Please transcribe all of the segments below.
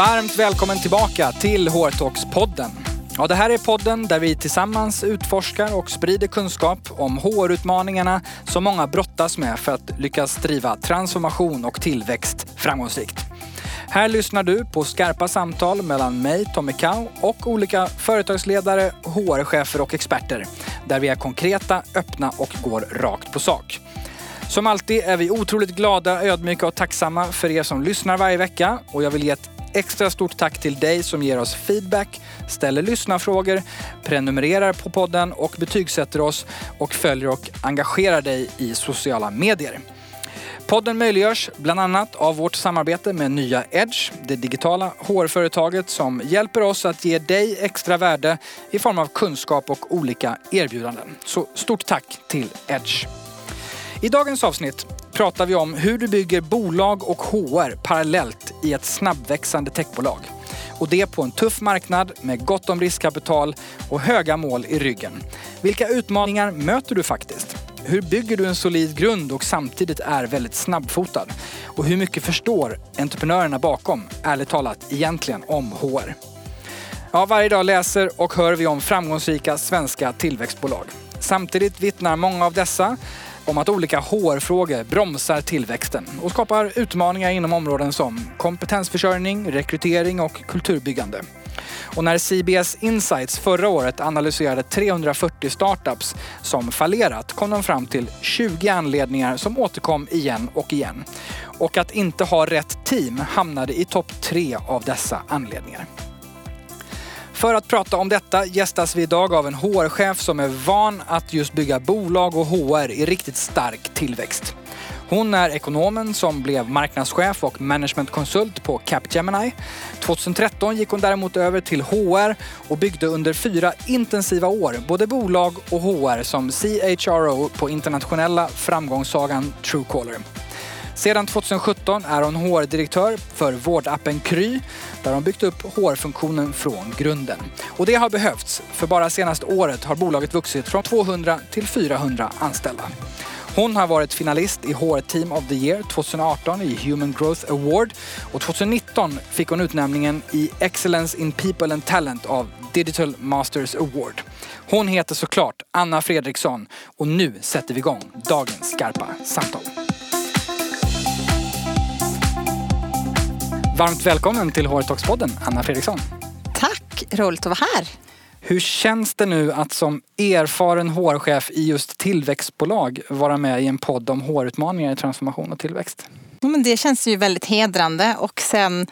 Varmt välkommen tillbaka till HR-talks-podden. Ja, det här är podden där vi tillsammans utforskar och sprider kunskap om HR-utmaningarna som många brottas med för att lyckas driva transformation och tillväxt framgångsrikt. Här lyssnar du på skarpa samtal mellan mig, Tommy Kau och olika företagsledare, HR-chefer och experter. Där vi är konkreta, öppna och går rakt på sak. Som alltid är vi otroligt glada, ödmjuka och tacksamma för er som lyssnar varje vecka och jag vill ge ett extra stort tack till dig som ger oss feedback, ställer lyssnarfrågor, prenumererar på podden och betygsätter oss och följer och engagerar dig i sociala medier. Podden möjliggörs bland annat av vårt samarbete med Nya Edge, det digitala HR-företaget som hjälper oss att ge dig extra värde i form av kunskap och olika erbjudanden. Så stort tack till Edge. I dagens avsnitt pratar vi om hur du bygger bolag och HR parallellt i ett snabbväxande techbolag. Och det på en tuff marknad med gott om riskkapital och höga mål i ryggen. Vilka utmaningar möter du faktiskt? Hur bygger du en solid grund och samtidigt är väldigt snabbfotad? Och hur mycket förstår entreprenörerna bakom, ärligt talat, egentligen om HR? Ja, varje dag läser och hör vi om framgångsrika svenska tillväxtbolag. Samtidigt vittnar många av dessa om att olika HR-frågor bromsar tillväxten och skapar utmaningar inom områden som kompetensförsörjning, rekrytering och kulturbyggande. Och när CBS Insights förra året analyserade 340 startups som fallerat kom de fram till 20 anledningar som återkom igen och igen. Och att inte ha rätt team hamnade i topp tre av dessa anledningar. För att prata om detta gästas vi idag av en HR-chef som är van att just bygga bolag och HR i riktigt stark tillväxt. Hon är ekonomen som blev marknadschef och managementkonsult på Capgemini. 2013 gick hon däremot över till HR och byggde under fyra intensiva år både bolag och HR som CHRO på internationella framgångssagan Truecaller. Sedan 2017 är hon HR-direktör för vårdappen Kry där hon byggt upp HR-funktionen från grunden. Och det har behövts, för bara senaste året har bolaget vuxit från 200 till 400 anställda. Hon har varit finalist i HR Team of the Year 2018 i Human Growth Award och 2019 fick hon utnämningen i Excellence in People and Talent av Digital Masters Award. Hon heter såklart Anna Fredriksson och nu sätter vi igång dagens skarpa samtal. Varmt välkommen till HR Talks-podden, Anna Fredriksson. Tack, roligt att vara här. Hur känns det nu att som erfaren HR-chef i just tillväxtbolag vara med i en podd om HR-utmaningar i transformation och tillväxt? men det känns ju väldigt hedrande och sen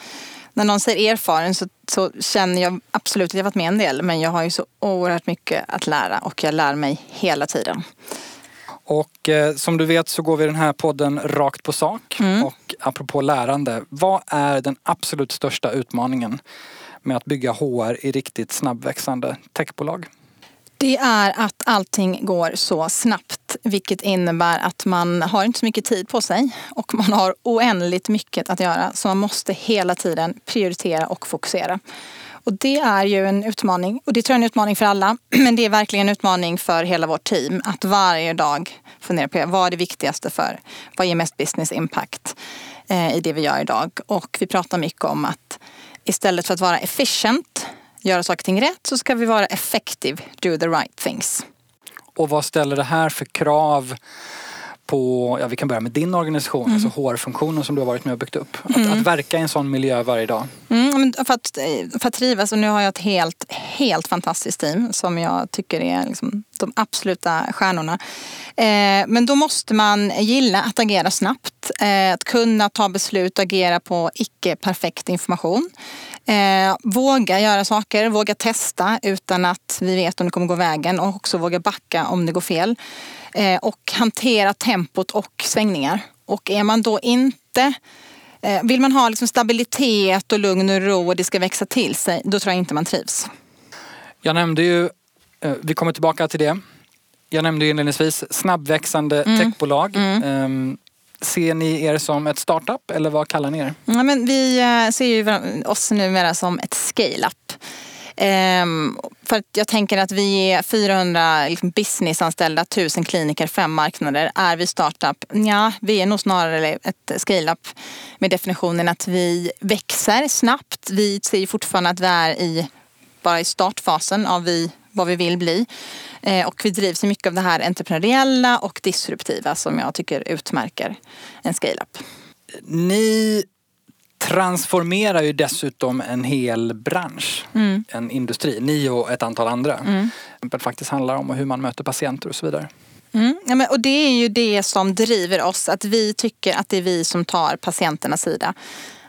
när någon säger erfaren så, så, känner jag absolut att jag varit med en del men jag har ju så oerhört mycket att lära och jag lär mig hela tiden. Och eh, som du vet så går vi den här podden rakt på sak. Mm. Och apropå lärande, vad är den absolut största utmaningen med att bygga HR i riktigt snabbväxande techbolag? Det är att allting går så snabbt vilket innebär att man har inte så mycket tid på sig och man har oändligt mycket att göra så man måste hela tiden prioritera och fokusera. Och det är ju en utmaning. Och det tror jag är en utmaning för alla. Men det är verkligen en utmaning för hela vårt team att varje dag fundera på vad är det viktigaste för, vad ger mest business impact eh, i det vi gör idag? Och vi pratar mycket om att istället för att vara efficient, göra saker och ting rätt, så ska vi vara effective, do the right things. Och vad ställer det här för krav på, ja vi kan börja med din organisation, mm. alltså HR-funktionen som du har varit med och byggt upp. Att, mm. att verka i en sån miljö varje dag. Mm, för, att, för att trivas, och nu har jag ett helt, helt fantastiskt team som jag tycker är liksom de absoluta stjärnorna. Eh, men då måste man gilla att agera snabbt, eh, att kunna ta beslut och agera på icke perfekt information. Eh, våga göra saker, våga testa utan att vi vet om det kommer gå vägen och också våga backa om det går fel. Eh, och hantera tempot och svängningar. Och är man då inte eh, vill man ha liksom stabilitet och lugn och ro och det ska växa till sig, då tror jag inte man trivs. Jag nämnde ju, eh, vi kommer tillbaka till det. Jag nämnde ju inledningsvis snabbväxande mm. techbolag. Mm. Ehm, ser ni er som ett startup eller vad kallar ni er? Ja, men vi ser ju oss numera som ett scale-up. Ehm, för att jag tänker att vi är 400 liksom businessanställda, 1000 kliniker, fem marknader. Är vi startup? Ja, vi är nog snarare ett scale-up med definitionen att vi växer snabbt. Vi ser fortfarande att vi är i, bara i startfasen av vi, vad vi vill bli. Eh, och vi drivs mycket av det här entreprenöriella och disruptiva som jag tycker utmärker en scale-up. Ni transformerar ju dessutom en hel bransch, mm. en industri. Ni och ett antal andra. Mm. Det faktiskt handlar om hur man möter patienter och så vidare. Mm. Ja, men, och det är ju det som driver oss, att vi tycker att det är vi som tar patienternas sida.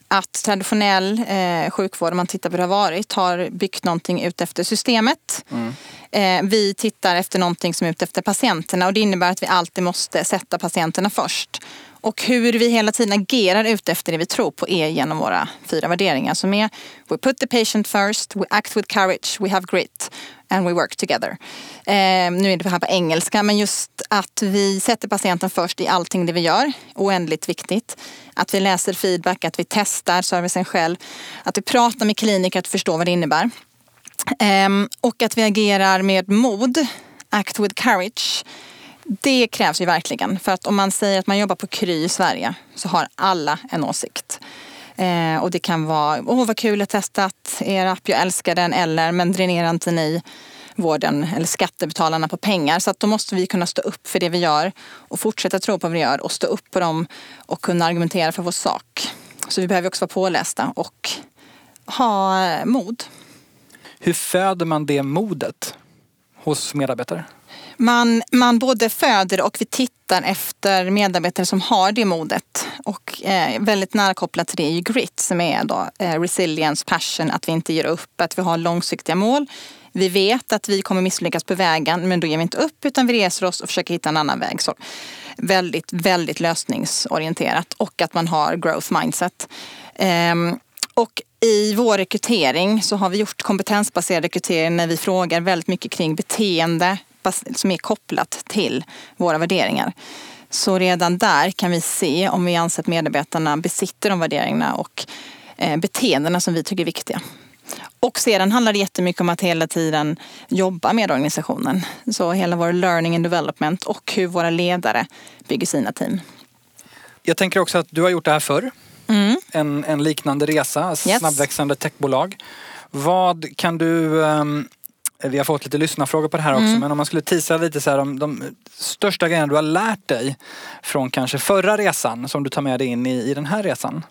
Att traditionell eh, sjukvård, om man tittar på hur det har varit, har byggt någonting ut efter systemet. Mm. Eh, vi tittar efter någonting som är ute efter patienterna och det innebär att vi alltid måste sätta patienterna först. Och hur vi hela tiden agerar utefter det vi tror på är genom våra fyra värderingar som är We put the patient first, we act with courage, we have grit and we work together. Eh, nu är det här på engelska men just att vi sätter patienten först i allting det vi gör, oändligt viktigt. Att vi läser feedback, att vi testar servicen själv, att vi pratar med kliniker att förstå vad det innebär. Eh, och att vi agerar med mod, act with courage det krävs ju verkligen. För att om man säger att man jobbar på Kry i Sverige så har alla en åsikt. Eh, och det kan vara, åh vad kul att testat er app, jag älskar den. Eller, men dränerar inte ni vården eller skattebetalarna på pengar? Så att då måste vi kunna stå upp för det vi gör och fortsätta tro på vad vi gör och stå upp på dem och kunna argumentera för vår sak. Så vi behöver också vara pålästa och ha mod. Hur föder man det modet hos medarbetare? Man, man både föder och vi tittar efter medarbetare som har det modet. Och eh, väldigt nära kopplat till det är ju grit som är då eh, resilience, passion, att vi inte ger upp, att vi har långsiktiga mål. Vi vet att vi kommer misslyckas på vägen men då ger vi inte upp utan vi reser oss och försöker hitta en annan väg. Så väldigt, väldigt lösningsorienterat och att man har growth mindset. Ehm, och i vår rekrytering så har vi gjort kompetensbaserad rekrytering när vi frågar väldigt mycket kring beteende, som är kopplat till våra värderingar. Så redan där kan vi se om vi anser att medarbetarna besitter de värderingarna och eh, beteendena som vi tycker är viktiga. Och sedan handlar det jättemycket om att hela tiden jobba med organisationen. Så hela vår learning and development och hur våra ledare bygger sina team. Jag tänker också att du har gjort det här förr. Mm. En, en liknande resa, yes. snabbväxande techbolag. Vad kan du um, vi har fått lite lyssnarfrågor på det här också mm. men om man skulle tisa lite så här om de största grejerna du har lärt dig från kanske förra resan som du tar med dig in i, i den här resan?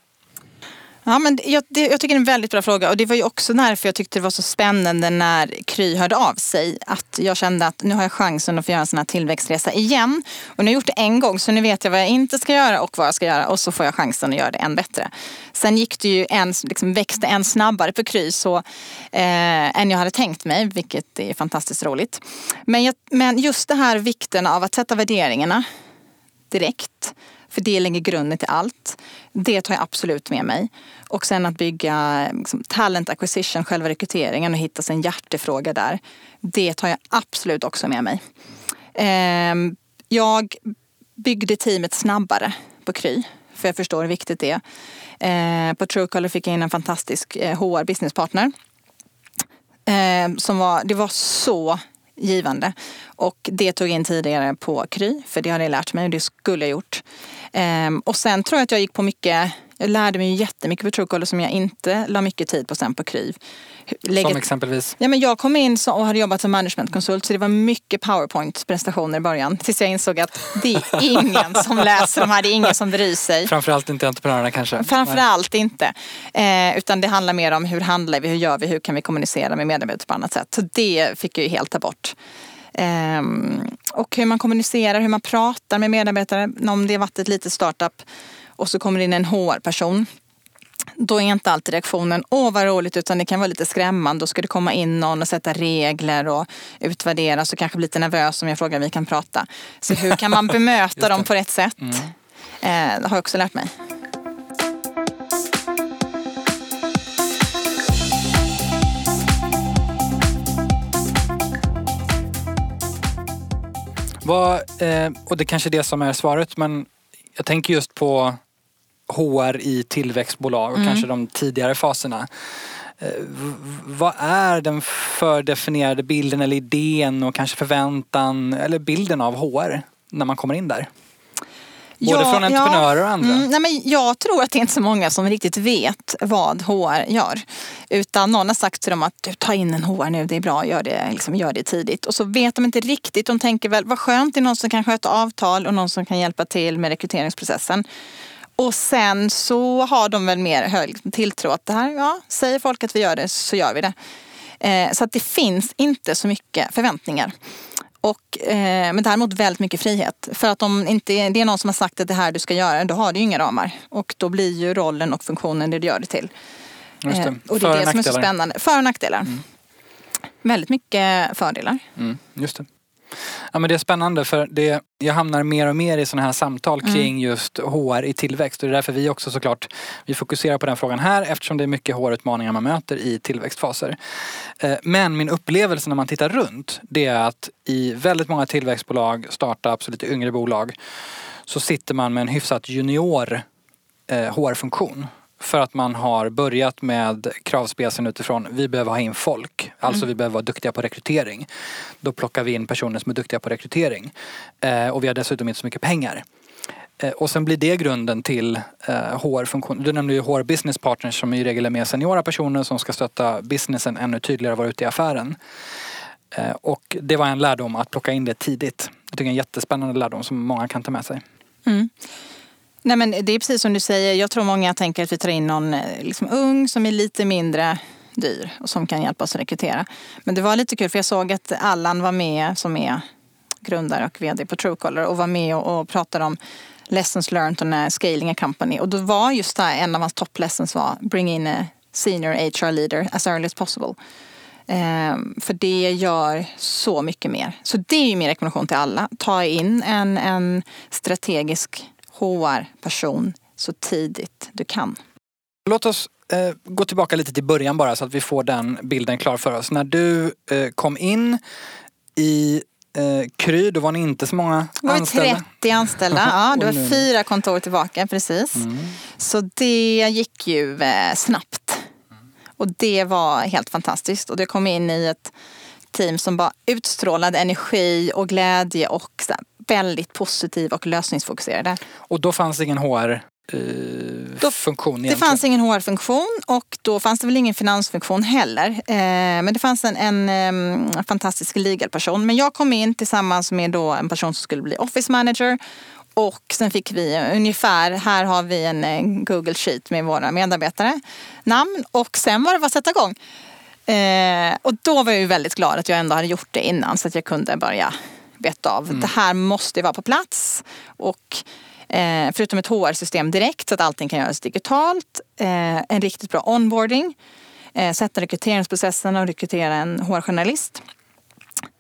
Ja, men jag, det, jag tycker det är en väldigt bra fråga och det var ju också därför jag tyckte det var så spännande när Kry hörde av sig. Att jag kände att nu har jag chansen att få göra en sån här tillväxtresa igen. Och nu har jag gjort det en gång så nu vet jag vad jag inte ska göra och vad jag ska göra och så får jag chansen att göra det än bättre. Sen gick det ju en, liksom växte än snabbare på Kry så, eh, än jag hade tänkt mig, vilket är fantastiskt roligt. Men, jag, men just det här vikten av att sätta värderingarna direkt för det lägger grunden till allt. Det tar jag absolut med mig. Och sen att bygga liksom, talent acquisition, själva rekryteringen och hitta sin hjärtefråga där. Det tar jag absolut också med mig. Eh, jag byggde teamet snabbare på Kry. För jag förstår hur viktigt det är. Eh, på Truecaller fick jag in en fantastisk eh, HR businesspartner. Eh, som var, det var så givande. Och det tog jag in tidigare på Kry, för det hade jag lärt mig och det skulle jag gjort. Ehm, och sen tror jag att jag gick på mycket jag lärde mig jättemycket på Truecaller som jag inte la mycket tid på sen på Kryv. Lägget... Som exempelvis? Ja, men jag kom in och hade jobbat som managementkonsult så det var mycket powerpoint-presentationer i början. Tills jag insåg att det är ingen som läser de här, det är ingen som bryr sig. Framförallt inte entreprenörerna kanske? Framförallt Nej. inte. Eh, utan det handlar mer om hur handlar vi, hur gör vi, hur kan vi kommunicera med medarbetare på annat sätt. Så det fick jag ju helt ta bort. Um, och hur man kommunicerar, hur man pratar med medarbetare. Om det har varit ett litet startup och så kommer det in en HR-person. Då är inte alltid reaktionen åh vad roligt utan det kan vara lite skrämmande. Då ska det komma in någon och sätta regler och utvärdera så kanske bli lite nervös om jag frågar om vi kan prata. Så hur kan man bemöta dem på rätt sätt? Mm. Eh, det har jag också lärt mig. Vad, eh, och det kanske är det som är svaret men jag tänker just på HR i tillväxtbolag och mm. kanske de tidigare faserna. Eh, vad är den fördefinierade bilden eller idén och kanske förväntan eller bilden av HR när man kommer in där? Både ja, från entreprenörer ja, och andra? Mm, nej men jag tror att det är inte så många som riktigt vet vad HR gör. Utan någon har sagt till dem att du, ta in en HR nu, det är bra, gör det, liksom, gör det tidigt. Och så vet de inte riktigt. De tänker väl, vad skönt, det är någon som kan sköta avtal och någon som kan hjälpa till med rekryteringsprocessen. Och sen så har de väl mer hög tilltro att det här, ja, säger folk att vi gör det så gör vi det. Eh, så att det finns inte så mycket förväntningar. Och, eh, men däremot väldigt mycket frihet. För att om inte det är någon som har sagt att det här du ska göra, då har du ju inga ramar. Och då blir ju rollen och funktionen det du gör det till. Det. Eh, och det är det som är så spännande. För och nackdelar. Mm. Väldigt mycket fördelar. Mm, just det. Ja, men det är spännande för det, jag hamnar mer och mer i sådana här samtal mm. kring mm. just HR i tillväxt och det är därför vi också såklart vi fokuserar på den frågan här eftersom det är mycket HR-utmaningar man möter i tillväxtfaser. Eh, men min upplevelse när man tittar runt det är att i väldigt många tillväxtbolag, startups och lite yngre bolag så sitter man med en hyfsat junior HR-funktion. Eh, för att man har börjat med kravspecen utifrån vi behöver ha in folk. Alltså mm. vi behöver vara duktiga på rekrytering. Då plockar vi in personer som är duktiga på rekrytering. Eh, och vi har dessutom inte så mycket pengar. Eh, och sen blir det grunden till eh, HR-funktion. Du nämnde ju HR business partners som i regel är mer seniora personer som ska stötta businessen ännu tydligare vara ute i affären. Eh, och det var en lärdom att plocka in det tidigt. Jag tycker det är en jättespännande lärdom som många kan ta med sig. Mm. Nej, men det är precis som du säger. Jag tror många tänker att vi tar in någon eh, liksom, ung som är lite mindre dyr och som kan hjälpa oss att rekrytera. Men det var lite kul för jag såg att Allan var med som är grundare och vd på Truecaller och var med och, och pratade om lessons learned on scaling a company. Och då var just det en av hans top lessons var bring in a senior HR leader as early as possible. Um, för det gör så mycket mer. Så det är ju min rekommendation till alla. Ta in en, en strategisk HR-person så tidigt du kan. Låt oss eh, gå tillbaka lite till början bara så att vi får den bilden klar för oss. När du eh, kom in i eh, Kry, då var ni inte så många anställda. Det var 30 anställda, ja. Det var fyra kontor tillbaka precis. Mm. Så det gick ju eh, snabbt. Och det var helt fantastiskt. Och det kom in i ett team som bara utstrålade energi och glädje och väldigt positiv och lösningsfokuserade. Och då fanns det ingen HR då, funktion egentligen. Det fanns ingen HR-funktion och då fanns det väl ingen finansfunktion heller. Eh, men det fanns en, en eh, fantastisk legal person. Men jag kom in tillsammans med då en person som skulle bli office manager. Och sen fick vi ungefär, här har vi en, Google Sheet med våra medarbetare namn. Och sen var det bara att sätta igång. Eh, och då var jag ju väldigt glad att jag ändå hade gjort det innan så att jag kunde börja beta av. Mm. Det här måste vara på plats. Och eh, förutom ett HR-system direkt så att allting kan göras digitalt. Eh, en riktigt bra onboarding. Eh, sätta rekryteringsprocessen och rekrytera en HR-journalist.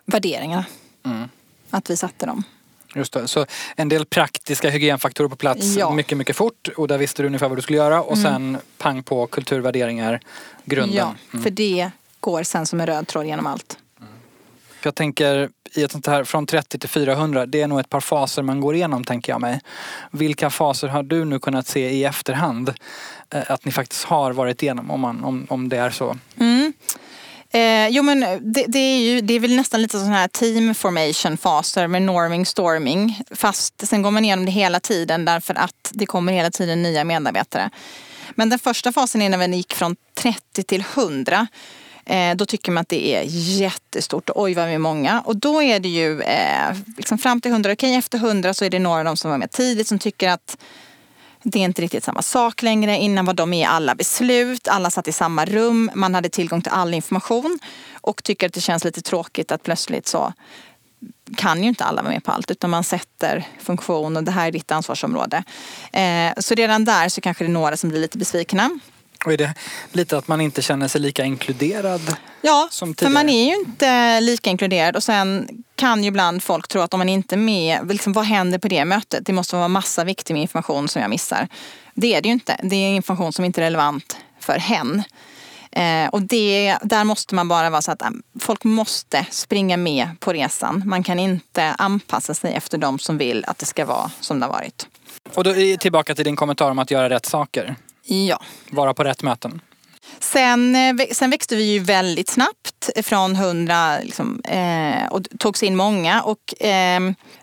Värderingarna. Mm. Att vi satte dem. Just det. Så en del praktiska hygienfaktorer på plats ja. mycket, mycket fort och där visste du ungefär vad du skulle göra och mm. sen pang på kulturvärderingar, grunden. Ja, mm. för det går sen som en röd tråd genom allt. Jag tänker i ett sånt här från 30 till 400, det är nog ett par faser man går igenom tänker jag mig. Vilka faser har du nu kunnat se i efterhand eh, att ni faktiskt har varit igenom om, man, om, om det är så? Mm. Eh, jo men det, det, är ju, det är väl nästan lite sån här team formation faser med norming, storming. Fast sen går man igenom det hela tiden därför att det kommer hela tiden nya medarbetare. Men den första fasen är när vi gick från 30 till 100 Eh, då tycker man att det är jättestort och oj vad vi är många. Och då är det ju eh, liksom fram till 100, okej okay, efter 100 så är det några av dem som var med tidigt som tycker att det är inte riktigt samma sak längre. Innan var de med i alla beslut, alla satt i samma rum, man hade tillgång till all information och tycker att det känns lite tråkigt att plötsligt så kan ju inte alla vara med på allt utan man sätter funktion och det här är ditt ansvarsområde. Eh, så redan där så kanske det är några som blir lite besvikna. Och är det lite att man inte känner sig lika inkluderad ja, för man är ju inte lika inkluderad och sen kan ju ibland folk tro att om man inte är med, liksom, vad händer på det mötet? Det måste vara massa viktig information som jag missar. Det är det ju inte. Det är information som inte är relevant för hen. Eh, och det, där måste man bara vara så att äh, folk måste springa med på resan. Man kan inte anpassa sig efter de som vill att det ska vara som det har varit. Och då är tillbaka till din kommentar om att göra rätt saker. Ja. Vara på rätt möten. Sen, eh, sen växte vi ju väldigt snabbt från 100 liksom, eh, och togs in många. Och, eh,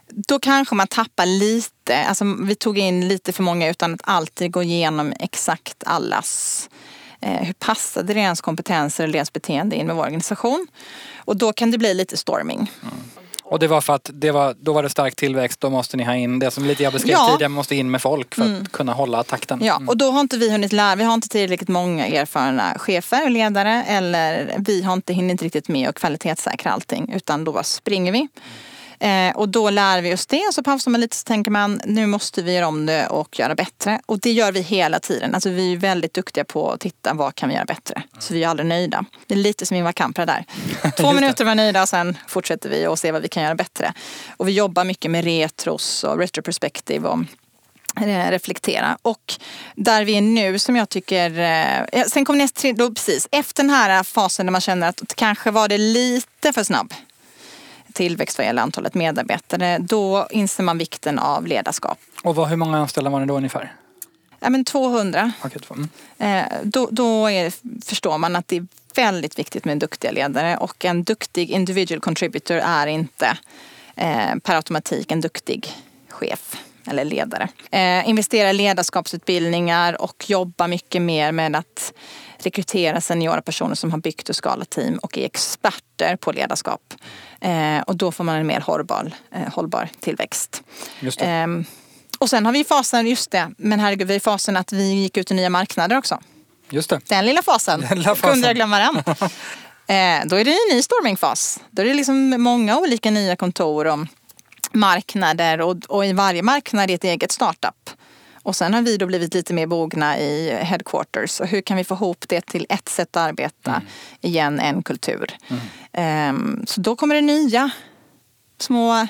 då kanske man tappar lite. Alltså, vi tog in lite för många utan att alltid gå igenom exakt allas eh, hur passade deras kompetenser och deras beteende in med vår organisation. Och då kan det bli lite storming. Mm. Och det var för att det var, då var det stark tillväxt, då måste ni ha in det som lite jag beskrev ja. tidigare, måste in med folk för mm. att kunna hålla takten. Ja, mm. och då har inte vi hunnit lära, vi har inte tillräckligt många erfarna chefer och ledare eller vi har inte hinnit riktigt med att kvalitetssäkra allting utan då bara springer vi. Eh, och då lär vi oss det och så pausar man lite så tänker man nu måste vi göra om det och göra bättre. Och det gör vi hela tiden. Alltså vi är väldigt duktiga på att titta vad kan vi göra bättre. Så vi är aldrig nöjda. Det är lite som Ingvar Kamprad där. Två minuter var nöjda och sen fortsätter vi och ser vad vi kan göra bättre. Och vi jobbar mycket med retros och retroperspektiv och eh, reflektera. Och där vi är nu som jag tycker, eh, sen kom nästa då precis efter den här fasen där man känner att kanske var det lite för snabb tillväxt vad gäller antalet medarbetare, då inser man vikten av ledarskap. Och vad, hur många anställda var ni då ungefär? Ja, men 200. Okay, mm. eh, då då är, förstår man att det är väldigt viktigt med duktiga ledare och en duktig individual contributor är inte eh, per automatik en duktig chef eller ledare. Eh, investera i ledarskapsutbildningar och jobba mycket mer med att rekrytera seniora personer som har byggt och skalat team och är experter på ledarskap. Eh, och då får man en mer hållbar, eh, hållbar tillväxt. Eh, och sen har vi fasen, just det, men herregud, vi har fasen att vi gick ut i nya marknader också. Just det. Den lilla fasen. Den lilla fasen. Kunde jag glömma den? eh, då är det en ny stormingfas. Då är det liksom många olika nya kontor och marknader och, och i varje marknad är ett eget startup. Och sen har vi då blivit lite mer mogna i headquarters. Och hur kan vi få ihop det till ett sätt att arbeta? Mm. Igen, en kultur. Mm. Um, så då kommer det nya små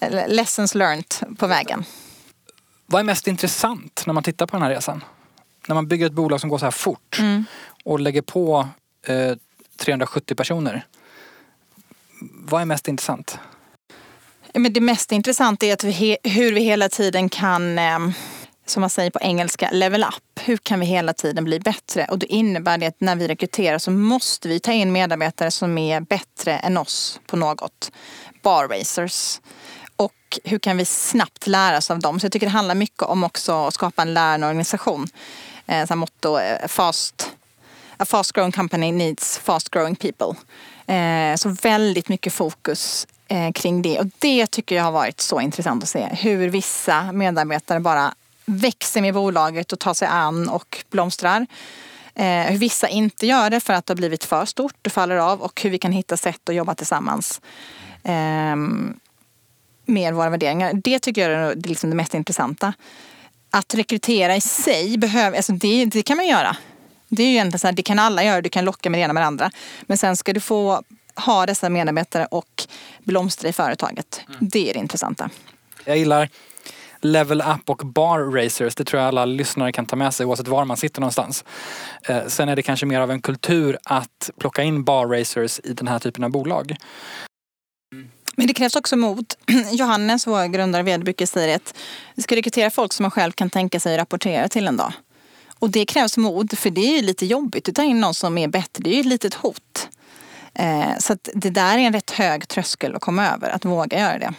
eh, lessons learned på vägen. Vad är mest intressant när man tittar på den här resan? När man bygger ett bolag som går så här fort mm. och lägger på eh, 370 personer. Vad är mest intressant? Men det mest intressanta är att vi, hur vi hela tiden kan eh, som man säger på engelska, level up. Hur kan vi hela tiden bli bättre? Och då innebär det att när vi rekryterar så måste vi ta in medarbetare som är bättre än oss på något. Bar racers. Och hur kan vi snabbt lära oss av dem? Så jag tycker det handlar mycket om också att skapa en lärande organisation. Eh, så motto, eh, fast, a fast growing company needs fast growing people. Eh, så väldigt mycket fokus eh, kring det. Och det tycker jag har varit så intressant att se. Hur vissa medarbetare bara växer med bolaget och tar sig an och blomstrar. Eh, hur vissa inte gör det för att det har blivit för stort, det faller av och hur vi kan hitta sätt att jobba tillsammans eh, med våra värderingar. Det tycker jag är det, liksom det mest intressanta. Att rekrytera i sig, behöver, alltså det, det kan man göra. Det är ju egentligen så här, det kan alla göra, du kan locka med det ena med det andra. Men sen ska du få ha dessa medarbetare och blomstra i företaget. Mm. Det är det intressanta. Jag gillar level up och bar racers. Det tror jag alla lyssnare kan ta med sig oavsett var man sitter någonstans. Eh, sen är det kanske mer av en kultur att plocka in bar racers i den här typen av bolag. Men det krävs också mod. Johannes, vår grundare vd, brukar säga att vi ska rekrytera folk som man själv kan tänka sig rapportera till en dag. Och det krävs mod, för det är ju lite jobbigt att ta in någon som är bättre. Det är ju ett litet hot. Eh, så det där är en rätt hög tröskel att komma över, att våga göra det.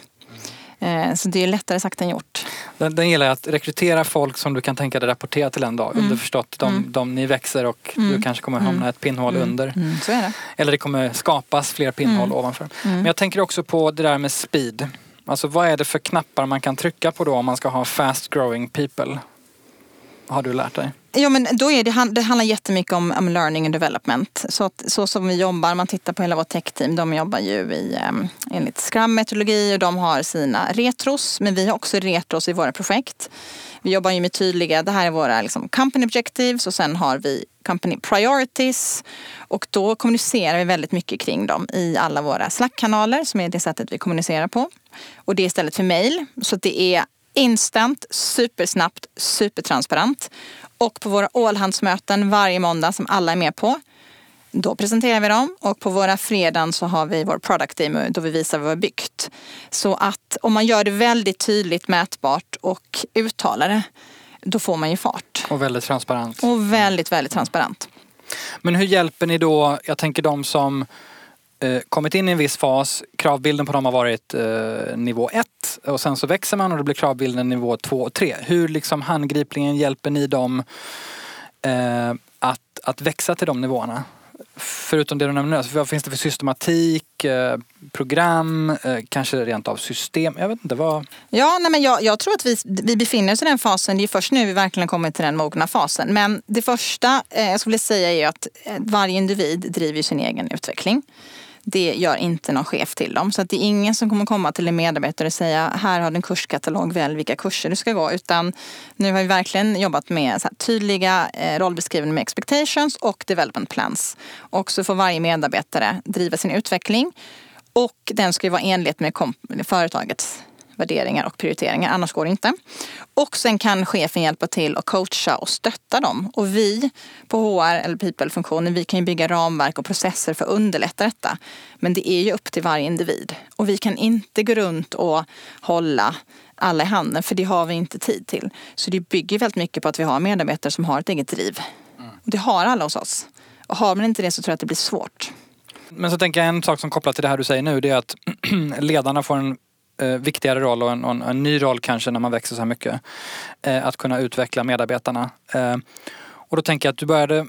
Eh, så det är lättare sagt än gjort. Den, den gillar att rekrytera folk som du kan tänka dig rapportera till en dag. Mm. Underförstått, de, mm. de, ni växer och mm. du kanske kommer hamna mm. ett pinnhål mm. under. Mm. Så är det. Eller det kommer skapas fler pinnhål ovanför. Men jag tänker också på det där med speed. Alltså vad är det för knappar man kan trycka på då om man ska ha fast growing people? Har du lärt dig? Ja, men då är det, det handlar jättemycket om, om learning and development. Så, att, så som vi jobbar, man tittar på hela vårt tech-team. de jobbar ju i, enligt Scrum-metodologi och de har sina retros. Men vi har också retros i våra projekt. Vi jobbar ju med tydliga, det här är våra liksom, company objectives och sen har vi company priorities. Och då kommunicerar vi väldigt mycket kring dem i alla våra Slack-kanaler som är det sättet vi kommunicerar på. Och det är istället för mail. Så det är instant, supersnabbt, supertransparent. Och på våra allhandsmöten varje måndag som alla är med på. Då presenterar vi dem och på våra fredagen så har vi vår product demo då vi visar vad vi har byggt. Så att om man gör det väldigt tydligt, mätbart och uttalar det, då får man ju fart. Och väldigt transparent. Och väldigt, väldigt transparent. Men hur hjälper ni då, jag tänker de som Eh, kommit in i en viss fas, kravbilden på dem har varit eh, nivå 1 och sen så växer man och då blir kravbilden nivå 2 och 3. Hur liksom handgripligen hjälper ni dem eh, att, att växa till de nivåerna? Förutom det du nämnde, alltså, vad finns det för systematik, eh, program, eh, kanske rent av system? Jag vet inte vad... Ja, nej men jag, jag tror att vi, vi befinner oss i den fasen. Det är först nu vi verkligen kommit till den mogna fasen. Men det första eh, jag skulle säga är att varje individ driver sin egen utveckling. Det gör inte någon chef till dem. Så att det är ingen som kommer komma till en medarbetare och säga här har du en kurskatalog, välj vilka kurser du ska gå. Utan nu har vi verkligen jobbat med så tydliga eh, rollbeskrivningar med expectations och development plans. Och så får varje medarbetare driva sin utveckling. Och den ska ju vara enlighet med företagets värderingar och prioriteringar. Annars går det inte. Och sen kan chefen hjälpa till och coacha och stötta dem. Och vi på HR eller people-funktionen, vi kan ju bygga ramverk och processer för att underlätta detta. Men det är ju upp till varje individ. Och vi kan inte gå runt och hålla alla i handen, för det har vi inte tid till. Så det bygger väldigt mycket på att vi har medarbetare som har ett eget driv. Mm. Och det har alla hos oss. Och har man inte det så tror jag att det blir svårt. Men så tänker jag en sak som kopplat till det här du säger nu, det är att ledarna får en eh, viktigare roll och en, en, en, ny roll kanske när man växer så här mycket. Eh, att kunna utveckla medarbetarna. Eh, och då tänker jag att du började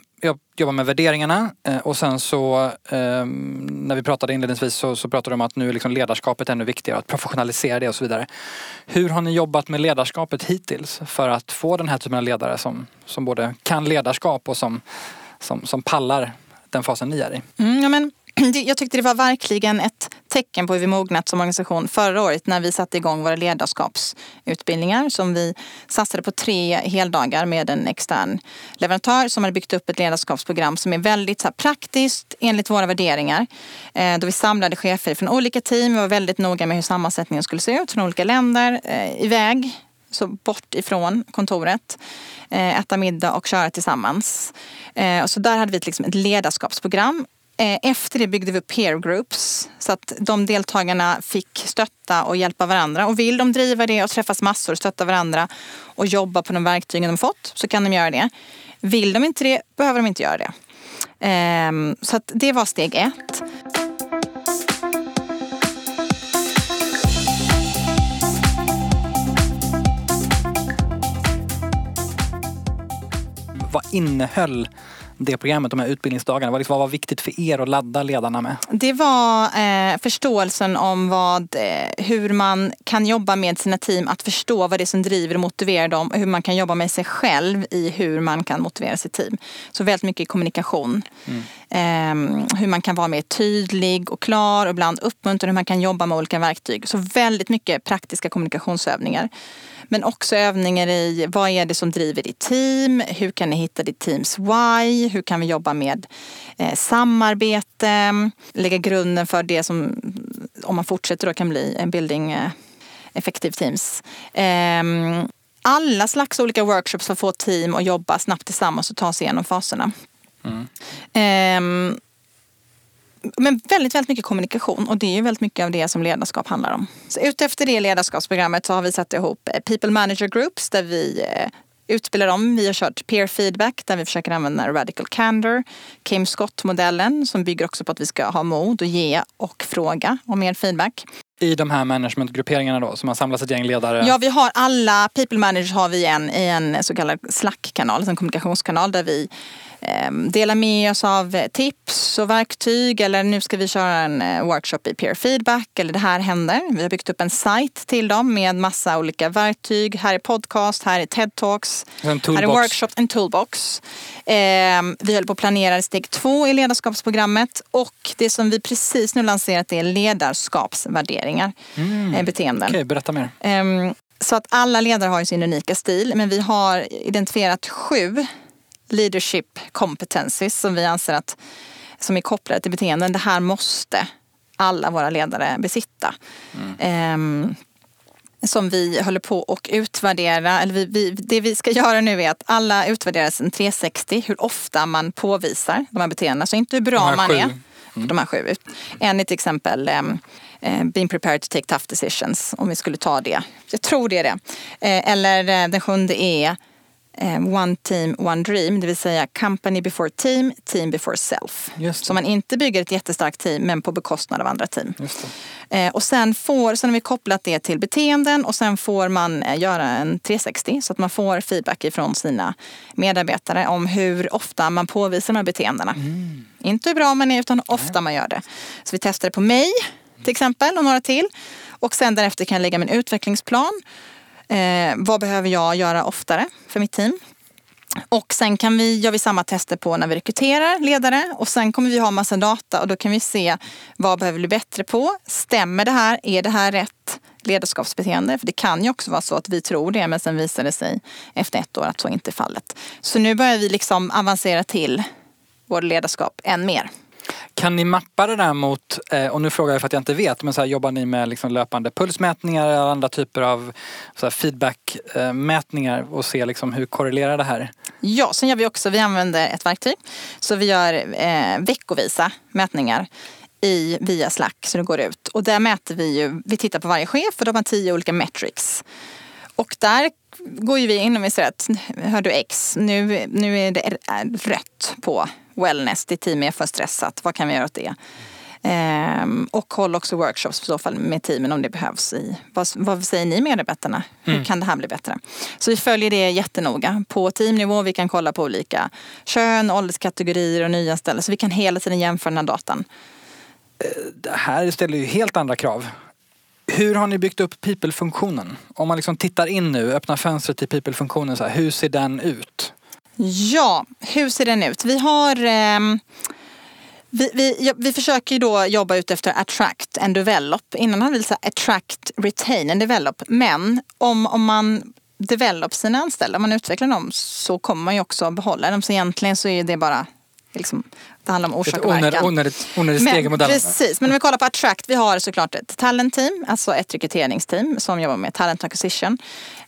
jobba med värderingarna eh, och sen så eh, när vi pratade inledningsvis så, så pratade du om att nu är liksom ledarskapet ännu viktigare, att professionalisera det och så vidare. Hur har ni jobbat med ledarskapet hittills för att få den här typen av ledare som, som både kan ledarskap och som, som, som pallar den fasen ni är i? Mm, ja, men jag tyckte det var verkligen ett tecken på hur vi mognat som organisation förra året när vi satte igång våra ledarskapsutbildningar som vi satsade på tre heldagar med en extern leverantör som hade byggt upp ett ledarskapsprogram som är väldigt så här, praktiskt enligt våra värderingar. Eh, då vi samlade chefer från olika team, vi var väldigt noga med hur sammansättningen skulle se ut från olika länder, eh, iväg så bort ifrån kontoret, eh, äta middag och köra tillsammans. Eh, så där hade vi liksom ett ledarskapsprogram Eh, efter det byggde vi upp peer groups så att de deltagarna fick stötta och hjälpa varandra. Och vill de driva det och träffas massor, stötta varandra och jobba på de verktygen de fått så kan de göra det. Vill de inte det behöver de inte göra det. Ehm, så att det var steg ett. Vad innehöll det programmet, de här utbildningsdagarna? Vad, liksom, vad var viktigt för er att ladda ledarna med? Det var eh, förståelsen om vad, eh, hur man kan jobba med sina team, att förstå vad det är som driver och motiverar dem och hur man kan jobba med sig själv i hur man kan motivera sitt team. Så väldigt mycket kommunikation. Mm. Eh, hur man kan vara mer tydlig och klar och ibland uppmuntra hur man kan jobba med olika verktyg. Så väldigt mycket praktiska kommunikationsövningar. Men också övningar i vad är det som driver ditt team? Hur kan ni hitta ditt teams why? Hur kan vi jobba med eh, samarbete? Lägga grunden för det som, om man fortsätter då, kan bli en building eh, effective teams. Eh, alla slags olika workshops för att få team att jobba snabbt tillsammans och ta sig igenom faserna. Mm. Men väldigt, väldigt mycket kommunikation och det är väldigt mycket av det som ledarskap handlar om. Så utefter det ledarskapsprogrammet så har vi satt ihop eh, People Manager Groups där vi eh, utbildar dem. Vi har kört peer feedback där vi försöker använda radical candor. Kim Scott-modellen som bygger också på att vi ska ha mod och ge och fråga om mer feedback. I de här managementgrupperingarna då som har samlats ett gäng ledare? Ja, vi har alla people managers har vi en, i en så kallad Slack-kanal, en kommunikationskanal där vi dela med oss av tips och verktyg eller nu ska vi köra en eh, workshop i peer feedback eller det här händer. Vi har byggt upp en sajt till dem med massa olika verktyg. Här är podcast, här är TED-talks, här är workshops, en toolbox. Ehm, vi håller på att planera steg två i ledarskapsprogrammet och det som vi precis nu lanserat är ledarskapsvärderingar, mm. Eh, beteenden. Okej, okay, berätta mer. Ehm, så att alla ledare har sin unika stil men vi har identifierat sju leadership competencies som vi anser att som är kopplade till beteenden. Det här måste alla våra ledare besitta. Mm. Um, som vi håller på och utvärdera. Eller vi, vi, det vi ska göra nu är att alla utvärderas en 360 hur ofta man påvisar de här beteendena. Så inte hur bra man sju. är. Mm. De här sju. En är till exempel um, being prepared to take tough decisions. Om vi skulle ta det. Jag tror det är det. Uh, eller uh, den sjunde är eh, One Team, One Dream, det vill säga Company before team, team before self. Så man inte bygger ett jättestarkt team men på bekostnad av andra team. Eh, och sen, får, sen har vi kopplat det till beteenden och sen får man eh, göra en 360 så att man får feedback ifrån sina medarbetare om hur ofta man påvisar de här beteendena. Mm. Inte hur bra man är utan hur ofta man gör det. Så vi testade på mig till exempel och några till. Och sen därefter kan jag lägga min utvecklingsplan. Eh, vad behöver jag göra oftare för mitt team? Och sen kan vi, gör vi samma tester på när vi rekryterar ledare och sen kommer vi ha massa data och då kan vi se vad behöver vi bli bättre på. Stämmer det här? Är det här rätt ledarskapsbeteende? För det kan ju också vara så att vi tror det men sen visar det sig efter ett år att så inte är fallet. Så nu börjar vi liksom avancera till vårt ledarskap än mer. Kan ni mappa det där mot, eh, och nu frågar jag för att jag inte vet, men så här, jobbar ni med liksom löpande pulsmätningar eller andra typer av feedbackmätningar och ser liksom hur korrelerar det här? Ja, sen gör vi också, vi använder ett verktyg. Så vi gör eh, veckovisa mätningar i, via Slack så det går ut. Och där mäter vi ju, vi tittar på varje chef och de har tio olika metrics. Och där går ju vi in och vi säger att hör du X, nu, nu är det rött på wellness, ditt team är för stressat, vad kan vi göra åt det? Ehm, och håll också workshops i så fall med teamen om det behövs. I, vad, vad säger ni medarbetarna? Hur mm. kan det här bli bättre? Så vi följer det jättenoga. På teamnivå vi kan kolla på olika kön, ålderskategorier och nyanställda. Så vi kan hela tiden jämföra den här datan. Eh, det här ställer ju helt andra krav. Hur har ni byggt upp people-funktionen? Om man liksom tittar in nu, öppnar fönstret till people-funktionen, så här, hur ser den ut? Ja, hur ser den ut? Vi har eh, vi, vi, vi försöker ju då jobba ut efter attract and develop. Innan hade vi sagt attract, retain and develop. Men om, om man develop sina anställda, om man utvecklar dem så kommer man ju också behålla dem. Så egentligen så är det bara liksom, det handlar om orsak och verkan. Onödigt, onödigt steg i modellen. Precis, men om vi kollar på Attract. Vi har såklart ett talent team, alltså ett rekryteringsteam som jobbar med talent acquisition.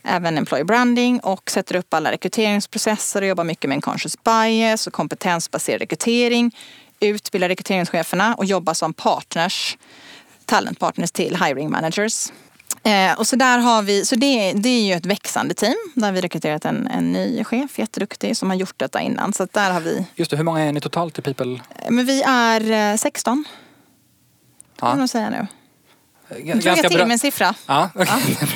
Även employee branding och sätter upp alla rekryteringsprocesser och jobbar mycket med en conscious bias och kompetensbaserad rekrytering. Utbildar rekryteringscheferna och jobbar som partners, talentpartners till hiring managers. Eh, och så där har vi, så det, det är ju ett växande team. Där vi rekryterat en, en ny chef, jätteduktig, som har gjort detta innan. Så där har vi... Just det, hur många är ni totalt i People? Eh, men vi är 16. Eh, ja. kan nog säga nu. Tror jag till med en siffra. Ja, okay.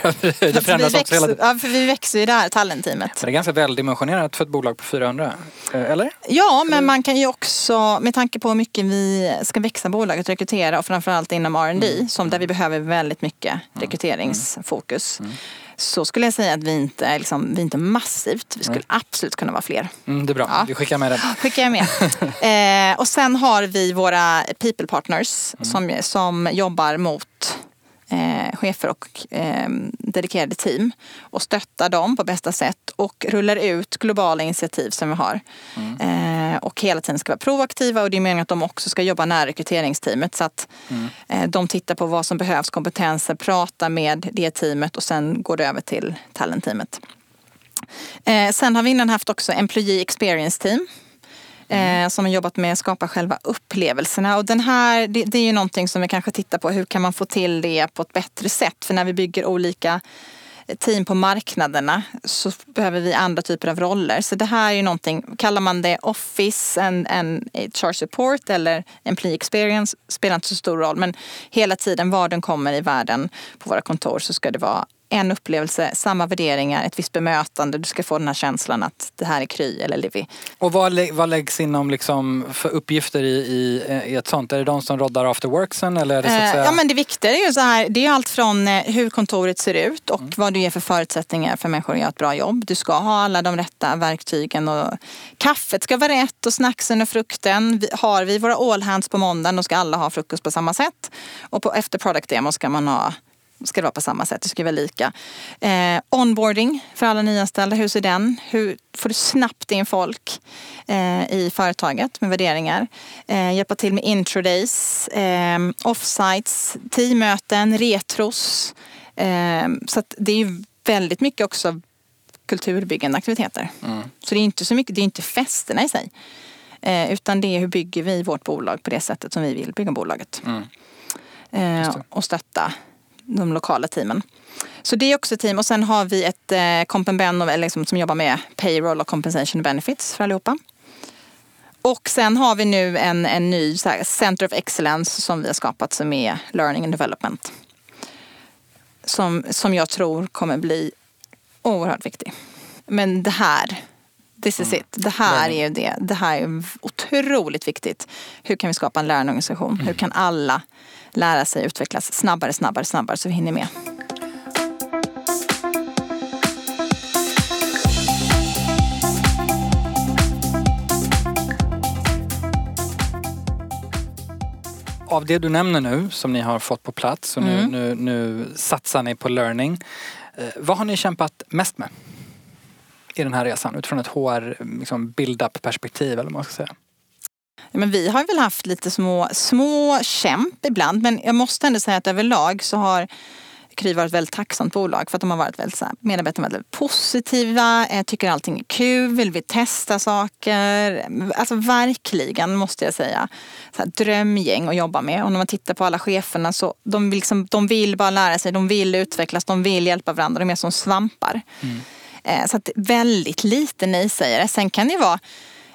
ja. det förändras också hela tiden. Ja, för vi växer ju det här talentteamet. Det är ganska väldimensionerat för ett bolag på 400, eh, eller? Ja, men man kan ju också, med tanke på hur mycket vi ska växa bolaget, rekrytera och framförallt inom R&D mm. som där vi behöver väldigt mycket mm. rekryteringsfokus. Mm. Så skulle jag säga att vi inte är, liksom, vi inte massivt. Vi skulle absolut kunna vara fler. Mm, det är bra, ja. vi skickar med det. Skickar jag med. eh, och sen har vi våra people partners mm. som, som jobbar mot eh, chefer och eh, dedikerade team och stöttar dem på bästa sätt och rullar ut globala initiativ som vi har. Mm. Eh, och hela tiden ska vara proaktiva och det är meningen att de också ska jobba nära rekryteringsteamet så att mm. eh, de tittar på vad som behövs, kompetenser, pratar med det teamet och sen går det över till talentteamet. Eh, sen har vi innan haft också Employee Experience Team Mm. eh, som har jobbat med att skapa själva upplevelserna. Och den här, det, det är ju någonting som vi kanske tittar på. Hur kan man få till det på ett bättre sätt? För när vi bygger olika eh, team på marknaderna så behöver vi andra typer av roller. Så det här är ju någonting, kallar man det Office, en, en HR support eller Employee experience spelar inte så stor roll. Men hela tiden var den kommer i världen på våra kontor så ska det vara en upplevelse, samma värderingar, ett visst bemötande. Du ska få den här känslan att det här är Kry eller Livy. Och vad, lä vad läggs inom liksom för uppgifter i, i, i, ett sånt? Är det de som roddar after worksen eller är det så att eh, säga... Ja men det viktiga är ju så här, det är allt från eh, hur kontoret ser ut och mm. vad du ger för förutsättningar för människor att göra ett bra jobb. Du ska ha alla de rätta verktygen och kaffet ska vara rätt och snacksen och frukten. Har vi våra all hands på måndagen då ska alla ha frukost på samma sätt. Och på efter product demo ska man ha ska det vara på samma sätt, det ska vara lika. Eh, onboarding för alla nyanställda, hur ser den? Hur får du snabbt in folk eh, i företaget med värderingar? Eh, hjälpa till med introdays, eh, offsites, teammöten, retros. Eh, så det är väldigt mycket också kulturbyggande aktiviteter. Mm. Så det är inte så mycket, det är inte festerna i sig. Eh, utan det är hur bygger vi vårt bolag på det sättet som vi vill bygga bolaget. Mm. Eh, och stötta de lokala teamen. Så det är också team. Och sen har vi ett eh, liksom, som jobbar med payroll och compensation benefits för allihopa. Och sen har vi nu en, en ny här, Center of Excellence som vi har skapat som är Learning and Development. Som, som jag tror kommer bli oerhört viktig. Men det här, this is mm. it. Det här är det. Det här är otroligt viktigt. Hur kan vi skapa en lärande organisation? Mm. Hur kan alla lära sig utvecklas snabbare, snabbare, snabbare så vi hinner med? av det du nämner nu som ni har fått på plats och nu, mm. nu, nu satsar ni på learning. Eh, vad har ni kämpat mest med i den här resan utifrån ett HR liksom build-up perspektiv eller vad man ska säga? Men vi har väl haft lite små, små kämp ibland men jag måste ändå säga att överlag så har Kry varit ett väldigt tacksamt bolag för att de har varit väldigt så här, medarbetarna väldigt positiva, eh, tycker allting är kul, vill testa saker. Alltså verkligen måste jag säga. Så här, drömgäng att jobba med. Och när man tittar på alla cheferna så de vill, liksom, de vill bara lära sig, de vill utvecklas, de vill hjälpa varandra. De är som svampar. Mm. Eh, så att väldigt lite nej-sägare. Sen kan det vara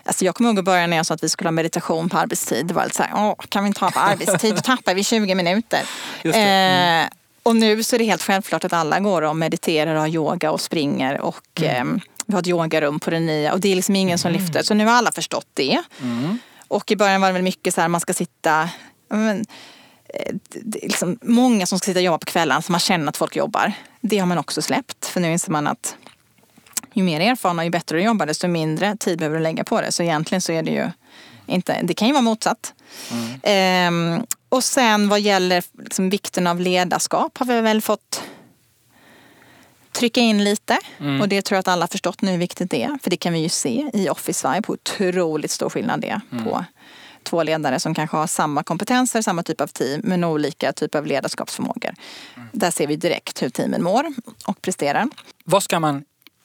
Alltså jag kommer ihåg i början när jag sa att vi skulle ha meditation på arbetstid. Det var lite så här, Åh, kan vi inte ha på arbetstid? Då tappar vi 20 minuter. Mm. Eh, och nu så är det helt självklart att alla går och mediterar och har yoga och springer och mm. eh, vi har ett yogarum på det nya och det är liksom ingen som mm. lyfter. Så nu har alla förstått det. Mm. Och i början var det väl mycket så här man ska sitta men, eh, liksom många som ska sitta och jobba på kvällen så man känner att folk jobbar. Det har man också släppt för nu inser man att ju mer erfarna och ju bättre du jobbar desto mindre tid behöver du lägga på det. Så egentligen så är det ju inte, det kan ju vara motsatt. Mm. Eh, och sen vad gäller liksom vikten av ledarskap har vi väl fått trycka in lite. Mm. Och det tror jag att alla förstått nu hur viktigt det är. För det kan vi ju se i Office Vibe hur otroligt stor skillnad det är mm. på två ledare som kanske har samma kompetenser, samma typ av team men olika typer av ledarskapsförmågor. Mm. Där ser vi direkt hur teamen mår och presterar. Vad ska man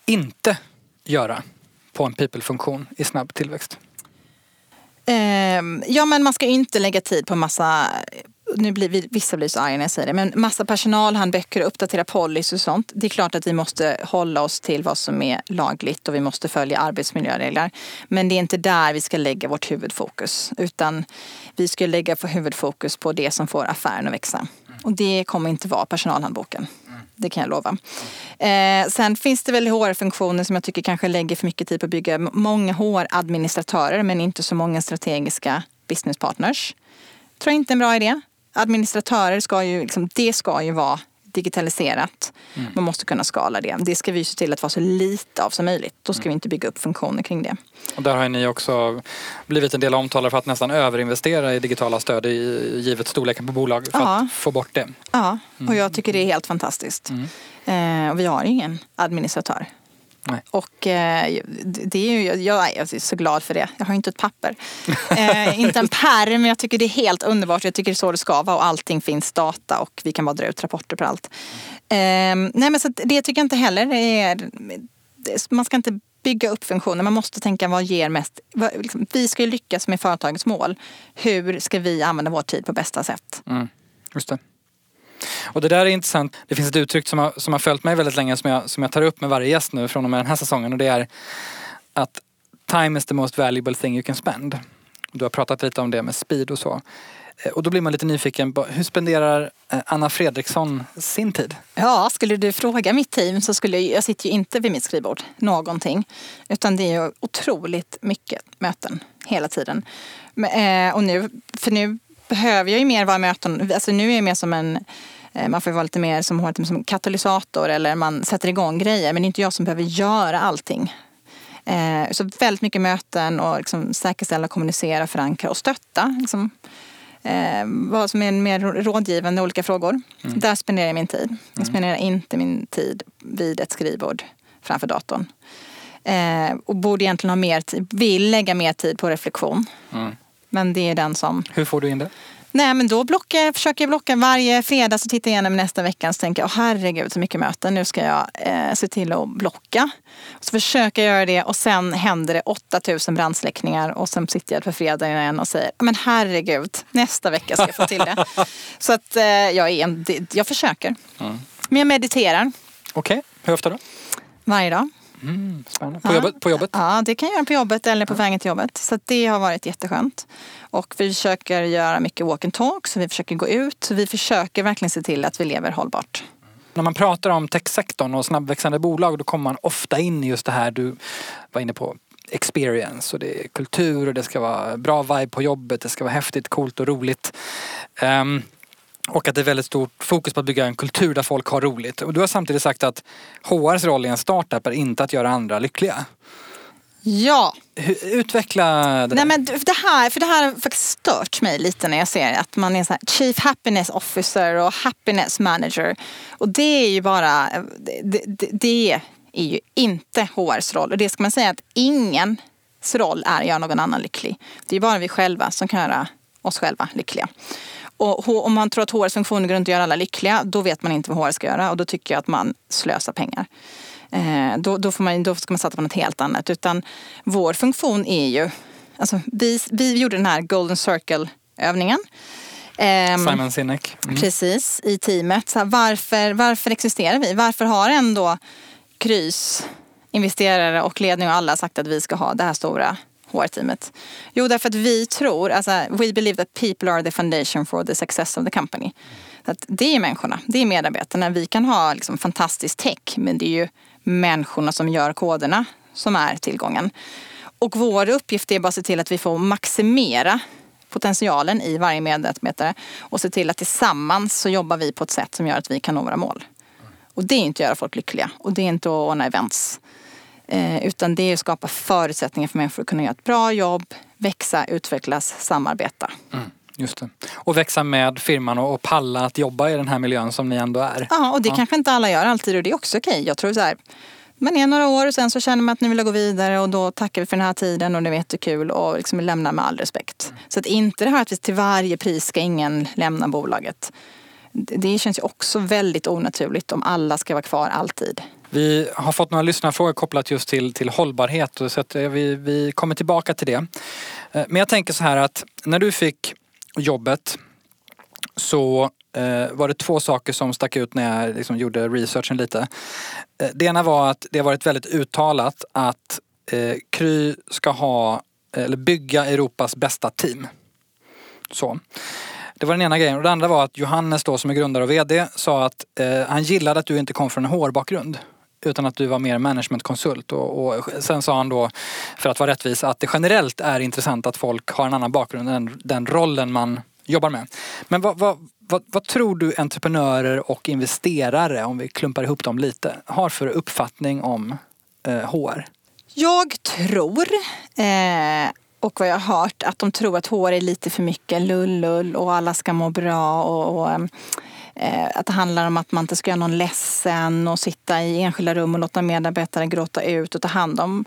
inte göra på en people-funktion i snabb tillväxt? Ehm, ja men man ska inte lägga tid på massa nu blir vi, vissa blir så arga när jag säger det, men massa personalhandböcker, och uppdatera policy och sånt. Det är klart att vi måste hålla oss till vad som är lagligt och vi måste följa arbetsmiljöregler. Men det är inte där vi ska lägga vårt huvudfokus, utan vi ska lägga för huvudfokus på det som får affären att växa. Och det kommer inte vara personalhandboken. Det kan jag lova. Eh, sen finns det väl HR-funktioner som jag tycker kanske lägger för mycket tid på att bygga många HR-administratörer men inte så många strategiska business partners. Tror jag inte är en bra idé. Administratörer ska ju, liksom, det ska ju vara digitaliserat. Mm. Man måste kunna skala det. Det ska vi se till att vara så lite av som möjligt. Då ska mm. vi inte bygga upp funktioner kring det. Och där har ni också blivit en del omtalare för att nästan överinvestera i digitala stöd i, givet storleken på bolag för ja. att få bort det. Ja, och jag tycker det är helt fantastiskt. Mm. Eh, och vi har ingen administratör. Nej. Och eh, det är ju, jag, är så glad för det. Jag har inte ett papper. eh, inte en pärm, men jag tycker det är helt underbart. Jag tycker det är så det ska vara och allting finns data och vi kan bara dra ut rapporter på allt. Eh, nej men så det tycker jag inte heller är... Man ska inte bygga upp funktioner. Man måste tänka vad ger mest. Liksom, vi ska ju lyckas med företagets mål. Hur ska vi använda vår tid på bästa sätt? Mm, just det. Och det där är intressant. Det finns ett uttryck som har, som har följt mig väldigt länge som jag, som jag tar upp med varje gäst nu från och med den här säsongen och det är att time is the most valuable thing you can spend. Du har pratat lite om det med speed och så. Eh, och då blir man lite nyfiken på hur spenderar eh, Anna Fredriksson sin tid? Ja, skulle du fråga mitt team så skulle jag, jag sitter ju inte vid mitt skrivbord någonting. Utan det är ju otroligt mycket möten hela tiden. Men, eh, och nu, för nu behöver jag ju mer vara möten. Alltså nu är jag mer som en man får vara lite mer som, som katalysator eller man sätter igång grejer. Men det är inte jag som behöver göra allting. Eh, så väldigt mycket möten och liksom säkerställa, kommunicera, förankra och stötta. Liksom, eh, vad som är mer rådgivande olika frågor. Mm. Där spenderar jag min tid. Jag mm. spenderar inte min tid vid ett skrivbord framför datorn. och borde egentligen ha mer tid, vill lägga mer tid på reflektion. Mm. Men det är den som... Hur får du in det? Nej men då blockar, försöker jag blocka varje fredag så tittar jag igenom nästa vecka och tänker jag, oh, herregud så mycket möten, nu ska jag eh, se till att blocka. Så försöker jag göra det och sen händer det 8000 brandsläckningar och sen sitter jag på fredag igen och säger, men herregud, nästa vecka ska jag få till det. så att eh, jag, är en, jag försöker. Mm. Men jag mediterar. Okej, hur ofta då? Varje dag. Mm. På, jobbet, på jobbet? Ja, det kan jag göra på jobbet eller på vägen till jobbet. Så det har varit jätteskönt. Och vi försöker göra mycket walk and talk, så vi försöker gå ut. Vi försöker verkligen se till att vi lever hållbart. När man pratar om techsektorn och snabbväxande bolag då kommer man ofta in i just det här du var inne på. Experience och det är kultur och det ska vara bra vibe på jobbet. Det ska vara häftigt, coolt och roligt. Ehm, och att det är väldigt stort fokus på att bygga en kultur där folk har roligt. Och du har samtidigt sagt att HRs roll i en startup är inte att göra andra lyckliga. Ja, Utveckla det där. Nej, men det här, för det här har faktiskt stört mig lite när jag ser att man är så här Chief Happiness Officer och Happiness Manager. Och det är ju bara, det, det, det är ju inte HRs roll. Och det ska man säga att ingens roll är att göra någon annan lycklig. Det är bara vi själva som kan göra oss själva lyckliga. Och om man tror att HRs funktioner går runt att göra alla lyckliga, då vet man inte vad HR ska göra och då tycker jag att man slösar pengar. Eh, då, då, får man, då ska man satsa på något helt annat. Utan vår funktion är ju, alltså vi, vi gjorde den här Golden Circle-övningen. Ehm, Simon Sinek. Mm. Precis, i teamet. Så här, varför, varför existerar vi? Varför har ändå Krys, investerare och ledning och alla sagt att vi ska ha det här stora HR-teamet? Jo, därför att vi tror, alltså, we believe that people are the foundation for the success of the company. Så att det är människorna, det är medarbetarna. Vi kan ha liksom, fantastisk tech, men det är ju människorna som gör koderna som är tillgången. Och vår uppgift är bara att se till att vi får maximera potentialen i varje medarbetare och se till att tillsammans så jobbar vi på ett sätt som gör att vi kan nå våra mål. Och det är inte att göra folk lyckliga och det är inte att ordna events. Eh, utan det är att skapa förutsättningar för människor att kunna göra ett bra jobb, växa, utvecklas, samarbeta. Mm, just det. Och växa med firman och, och palla att jobba i den här miljön som ni ändå är. Ja, och det kanske inte alla gör alltid och det är också okej. Jag tror så här, man är några år och sen så känner man att nu vill jag gå vidare och då tackar vi för den här tiden och det var jättekul och liksom lämnar med all respekt. Så att inte det här att vi till varje pris ska ingen lämna bolaget. Det det känns ju också väldigt onaturligt om alla ska vara kvar alltid. Vi har fått några lyssnarfrågor kopplat just till, till hållbarhet och så att eh, vi, vi kommer tillbaka till det. Eh, men jag tänker så här att när du fick jobbet så eh, var det två saker som stack ut när jag liksom gjorde researchen lite. Eh, det ena var att det har varit väldigt uttalat att eh, Kry ska ha, eller bygga Europas bästa team. Så. Det var den ena grejen. Och det andra var att Johannes då som är grundare och VD sa att eh, han gillade att du inte kom från en HR-bakgrund. Utan att du var mer managementkonsult. Och, och sen sa han då, för att vara rättvis, att det generellt är intressant att folk har en annan bakgrund än den rollen man jobbar med. Men vad, vad, vad, vad tror du entreprenörer och investerare, om vi klumpar ihop dem lite, har för uppfattning om eh, HR? Jag tror, eh, och vad jag har hört, att de tror att HR är lite för mycket lull-lull och alla ska må bra. Och, och eh, att det handlar om att man inte ska göra någon ledsen och sitta i enskilda rum och låta medarbetare gråta ut och ta hand om.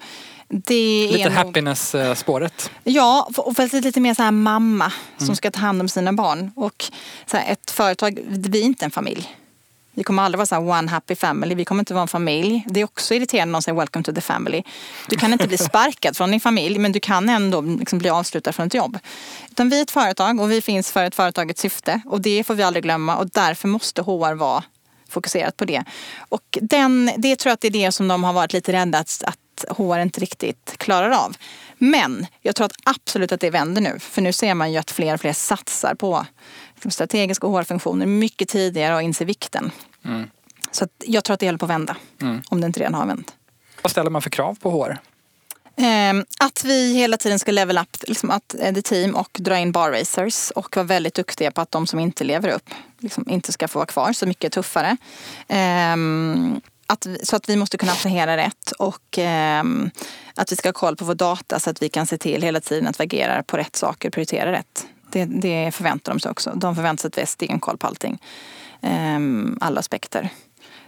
Det Lite nog- happiness-spåret. Ja, och faktiskt lite mer så här mamma som Mm. ska ta hand om sina barn. Och så här, ett företag, vi är inte en familj. Vi kommer aldrig vara så one happy family. Vi kommer inte vara en familj. Det är också irriterande när någon säger welcome to the family. Du kan inte bli sparkad från din familj men du kan ändå liksom bli avslutad från ett jobb. Utan vi är ett företag och vi finns för ett företagets syfte och det får vi aldrig glömma och därför måste HR vara fokuserat på det. Och den, det tror jag att det är det som de har varit lite rädda att, att HR inte riktigt klarar av. Men jag tror att absolut att det vänder nu. För nu ser man ju att fler och fler satsar på strategiska HR-funktioner mycket tidigare och inser vikten. Så att jag tror att det håller på att vända. Om det inte redan har vänt. Vad ställer man för krav på HR? Ehm, att vi hela tiden ska level up liksom att, eh, the team och dra in bar racers och vara väldigt duktiga på att de som inte lever upp liksom inte ska få vara kvar så mycket tuffare. Ehm, att, så att vi måste kunna attrahera rätt och ehm, att vi ska ha koll på vår data så att vi kan se till hela tiden att vi agerar på rätt saker och prioriterar rätt. Det, det förväntar de sig också. De förväntar sig att vi har stenkoll på allting. Alla aspekter.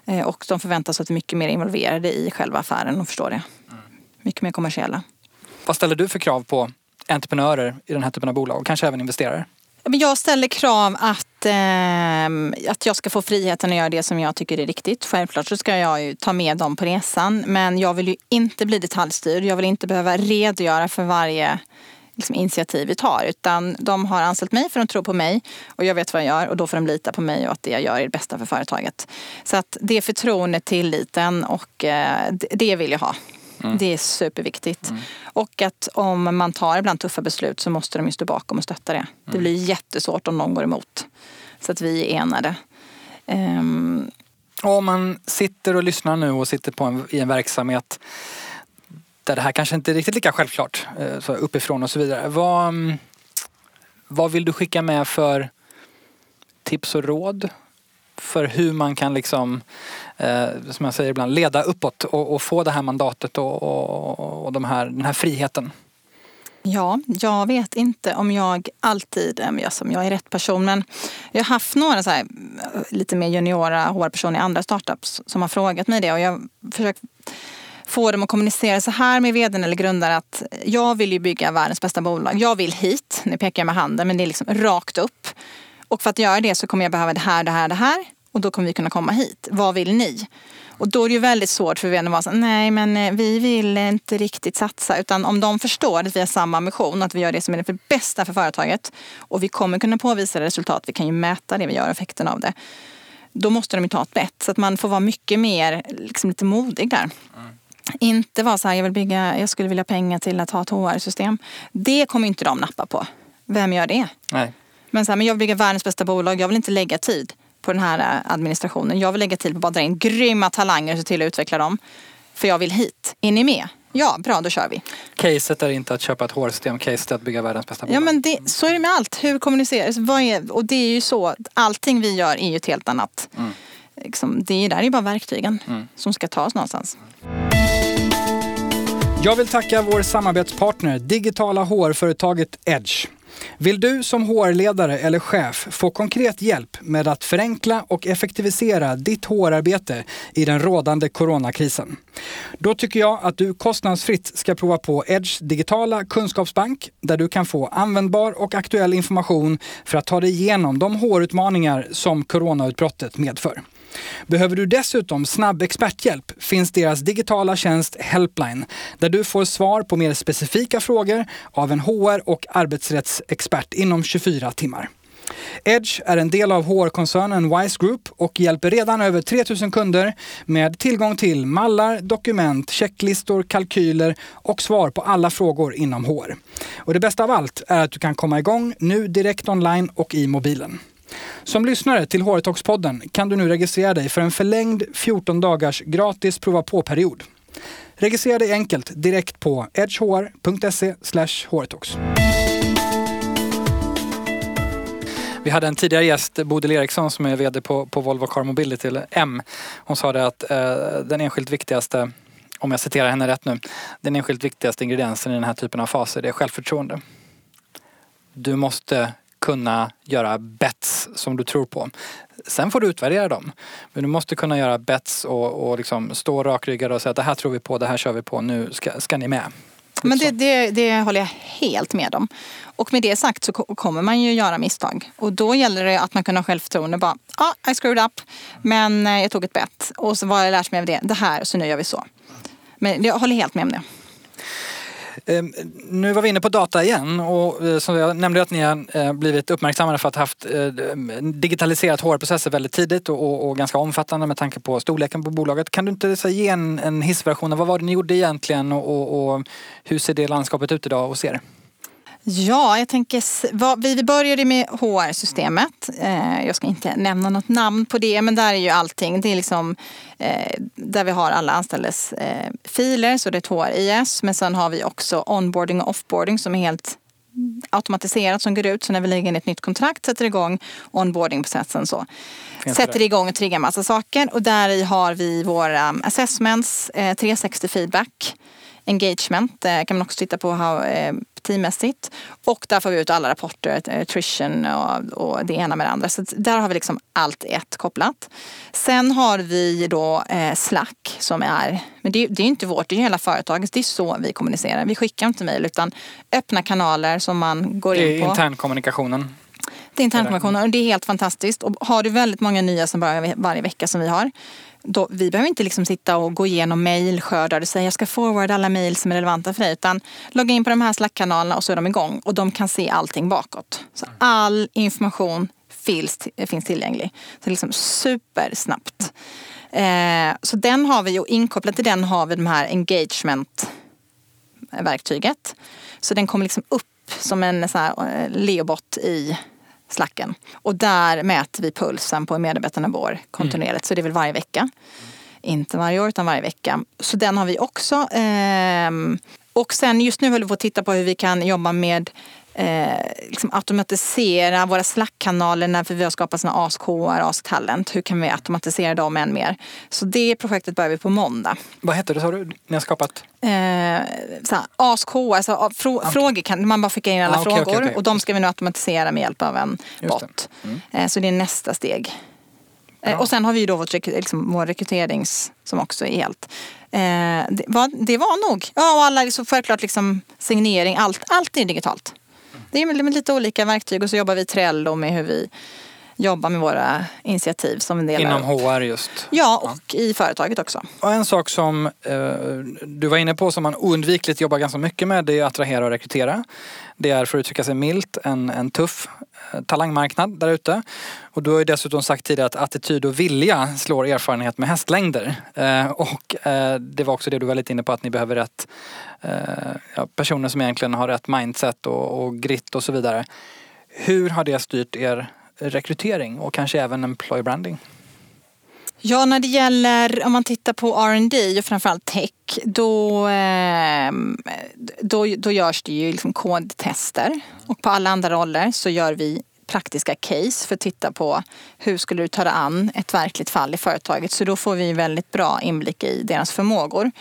Eh, och de förväntar sig att vi är mycket mer involverade i själva affären och förstår det. Mycket mer kommersiella. Vad ställer du för krav på entreprenörer i den här typen av bolag och kanske även investerare? Jag ställer krav att, ehm, att jag ska få friheten att göra det som jag tycker är riktigt. Självklart så ska jag ju ta med dem på resan. Men jag vill ju inte bli detaljstyrd. Jag vill inte behöva redogöra för varje liksom, initiativ vi tar. Utan de har anställt mig för att de tror på mig och jag vet vad jag gör och då får de lita på mig och att det jag gör är det bästa för företaget. Så att det är förtroendet, tilliten och eh, det vill jag ha. Mm. Det är superviktigt. Mm. Och att om man tar ibland tuffa beslut så måste de ju stå bakom och stötta det. Mm. Det blir jättesvårt om någon går emot. Så att vi är enade. Um... Om man sitter och lyssnar nu och sitter på en, i en verksamhet där det här kanske inte är riktigt lika självklart eh, så uppifrån och så vidare. Vad, mm, vad vill du skicka med för tips och råd för hur man kan liksom, eh, som jag säger ibland, leda uppåt och, och få det här mandatet och, och, och de här, den här friheten? Ja, jag vet inte om jag alltid eh, som jag är rätt person. Men jag har haft några så här, eh, lite mer juniora HR-personer i andra startups som har frågat mig det. Och jag har försökt få dem att kommunicera så här med vdn eller grundare att jag vill ju bygga världens bästa bolag. Jag vill hit. Nu pekar jag med handen men det är liksom rakt upp. Och för att göra det så kommer jag behöva det här, det här, det här. Och då kommer vi kunna komma hit. Vad vill ni? Och då är det ju väldigt svårt för vdn att vara så nej men eh, vi vill inte riktigt satsa. Utan om de förstår att vi har samma ambition, att vi gör det som är det bästa för företaget och vi kommer kunna påvisa resultat, vi kan ju mäta det vi gör, effekten av det. Då måste de ju ta ett bett. Så att man får vara mycket mer, liksom lite modig där. Mm. Inte vara så här, jag vill bygga, jag skulle vilja pengar till att ha ett HR-system. Det kommer inte de nappa på. Vem gör det? Nej. Men så här, men jag vill bygga världens bästa bolag, jag vill inte lägga tid på den här eh, administrationen. Jag vill lägga tid på att bara dra in grymma talanger och se till att utveckla dem. För jag vill hit. Är ni med? Ja, bra då kör vi. Caset är inte att köpa ett HR-system, caset är att bygga världens bästa bolag. Ja men det, så är det med allt. Hur kommuniceras? Vad är, och det är ju så, allting vi gör är ju ett helt annat. Mm. Liksom, det är, där är bara verktygen mm. som ska tas någonstans. Jag vill tacka vår samarbetspartner, digitala HR-företaget Edge. Vill du som HR-ledare eller chef få konkret hjälp med att förenkla och effektivisera ditt HR-arbete i den rådande coronakrisen? Då tycker jag att du kostnadsfritt ska prova på Edge digitala kunskapsbank där du kan få användbar och aktuell information för att ta dig igenom de HR-utmaningar som coronautbrottet medför. Behöver du dessutom snabb experthjälp finns deras digitala tjänst Helpline där du får svar på mer specifika frågor av en HR och arbetsrättsexpert inom 24 timmar. Edge är en del av HR-koncernen Wise Group och hjälper redan över 3000 kunder med tillgång till mallar, dokument, checklistor, kalkyler och svar på alla frågor inom HR. Och det bästa av allt är att du kan komma igång nu direkt online och i mobilen. Som lyssnare till HR-talks-podden kan du nu registrera dig för en förlängd 14 dagars gratis prova på-period. Registrera dig enkelt direkt på edgehr.se hrtalks. Vi hade en tidigare gäst, Bodil Eriksson, som är VD på, på Volvo Car Mobility, eller M. Hon sa det att eh, den enskilt viktigaste, om jag citerar henne rätt nu, den enskilt viktigaste ingrediensen i den här typen av faser, det är självförtroende. Du måste kunna göra bets som du tror på. Sen får du utvärdera dem. Men du måste kunna göra bets och, och liksom stå rakryggad och säga att det här tror vi på, det här kör vi på, nu ska, ska ni med. Men det, det, det, håller jag helt med om. Och med det sagt så kommer man ju göra misstag. Och då gäller det att man kan ha självförtroende. Bara, ja, ah, I screwed up. Men eh, jag tog ett bett. Och så har jag lärt mig av det? Det här, så nu gör vi så. Men jag håller helt med om det. Ehm, nu var vi inne på data igen och eh, som jag nämnde att ni har eh, blivit uppmärksammade för att ha haft eh, digitaliserat HR-processer väldigt tidigt och, och, ganska omfattande med tanke på storleken på bolaget. Kan du inte så, ge en, en hissversion av vad var det ni gjorde egentligen och, och, och hur ser det landskapet ut idag hos er? Ja, jag tänker, vi började med HR-systemet. Eh, jag ska inte nämna något namn på det, men där är ju allting. Det är liksom eh, där vi har alla anställdas eh, filer, så det är ett HR-IS. Men sen har vi också onboarding och offboarding som är helt automatiserat som går ut. Så när vi lägger in ett nytt kontrakt sätter igång onboardingprocessen så. Sätter igång och triggar massa saker och där har vi våra assessments, 360 feedback engagement kan man också titta på how, teammässigt. Och där får vi ut alla rapporter, attrition och, och det ena med det andra. Så där har vi liksom allt ett kopplat. Sen har vi då eh, Slack som är, men det, det är inte vårt, det är hela företaget. Det är så vi kommunicerar. Vi skickar inte mejl utan öppna kanaler som man går in på. Det är internkommunikationen. Det är internkommunikationen och det är helt fantastiskt. Och har du väldigt många nya som börjar varje vecka som vi har, då, vi behöver inte liksom sitta och gå igenom mejlskördar och säga jag ska forwarda alla mejl som är relevanta för dig. Utan logga in på de här Slack-kanalerna och så är de igång och de kan se allting bakåt. Så all information finns, finns tillgänglig. Så liksom supersnabbt. Eh, så den har vi och inkopplat till den har vi de här engagement-verktyget. Så den kommer liksom upp som en så här, eh, leobot i slacken. Och där mäter vi pulsen på medarbetarnivåer kontinuerligt. Mm. Så det är väl varje vecka. Inte varje år utan varje vecka. Så den har vi också. Ehm, och sen just nu håller vi på att titta på hur vi kan jobba med eh, liksom automatisera våra Slack-kanaler när vi har skapat såna AskHR, Ask-talent. Hur kan vi automatisera dem än mer? Så det projektet börjar vi på måndag. Vad heter det sa du? Ni har skapat? Eh, AskHR, alltså frå okay. frågor kan man bara skicka in alla ah, okay, frågor okay, och de ska vi nu automatisera med hjälp av en bot. Mm. Eh, så det är nästa steg. Eh, och sen har vi då vårt, liksom, vår rekryterings som också är helt eh, det, var, det var nog. Ja, och alla, liksom, självklart liksom, signering, allt, allt är digitalt. Det är med lite olika verktyg och så jobbar vi i Trello med hur vi jobbar med våra initiativ som en del Inom HR just? Ja, och ja. i företaget också. Och en sak som eh, du var inne på som man oundvikligt jobbar ganska mycket med det är att attrahera och rekrytera. Det är för att uttrycka sig milt en, en tuff eh, talangmarknad där ute. Och du har ju dessutom sagt tidigare att attityd och vilja slår erfarenhet med hästlängder. Eh, och eh, det var också det du var lite inne på att ni behöver rätt eh, ja, personer som egentligen har rätt mindset och, och grit och så vidare. Hur har det styrt er rekrytering och kanske även employer branding? Ja, när det gäller om man tittar på R&D och framförallt tech då, ehm, då, då görs det ju liksom kodtester och på alla andra roller så gör vi praktiska case för att titta på hur skulle du ta dig an ett verkligt fall i företaget. Så då får vi väldigt bra inblick i deras förmågor.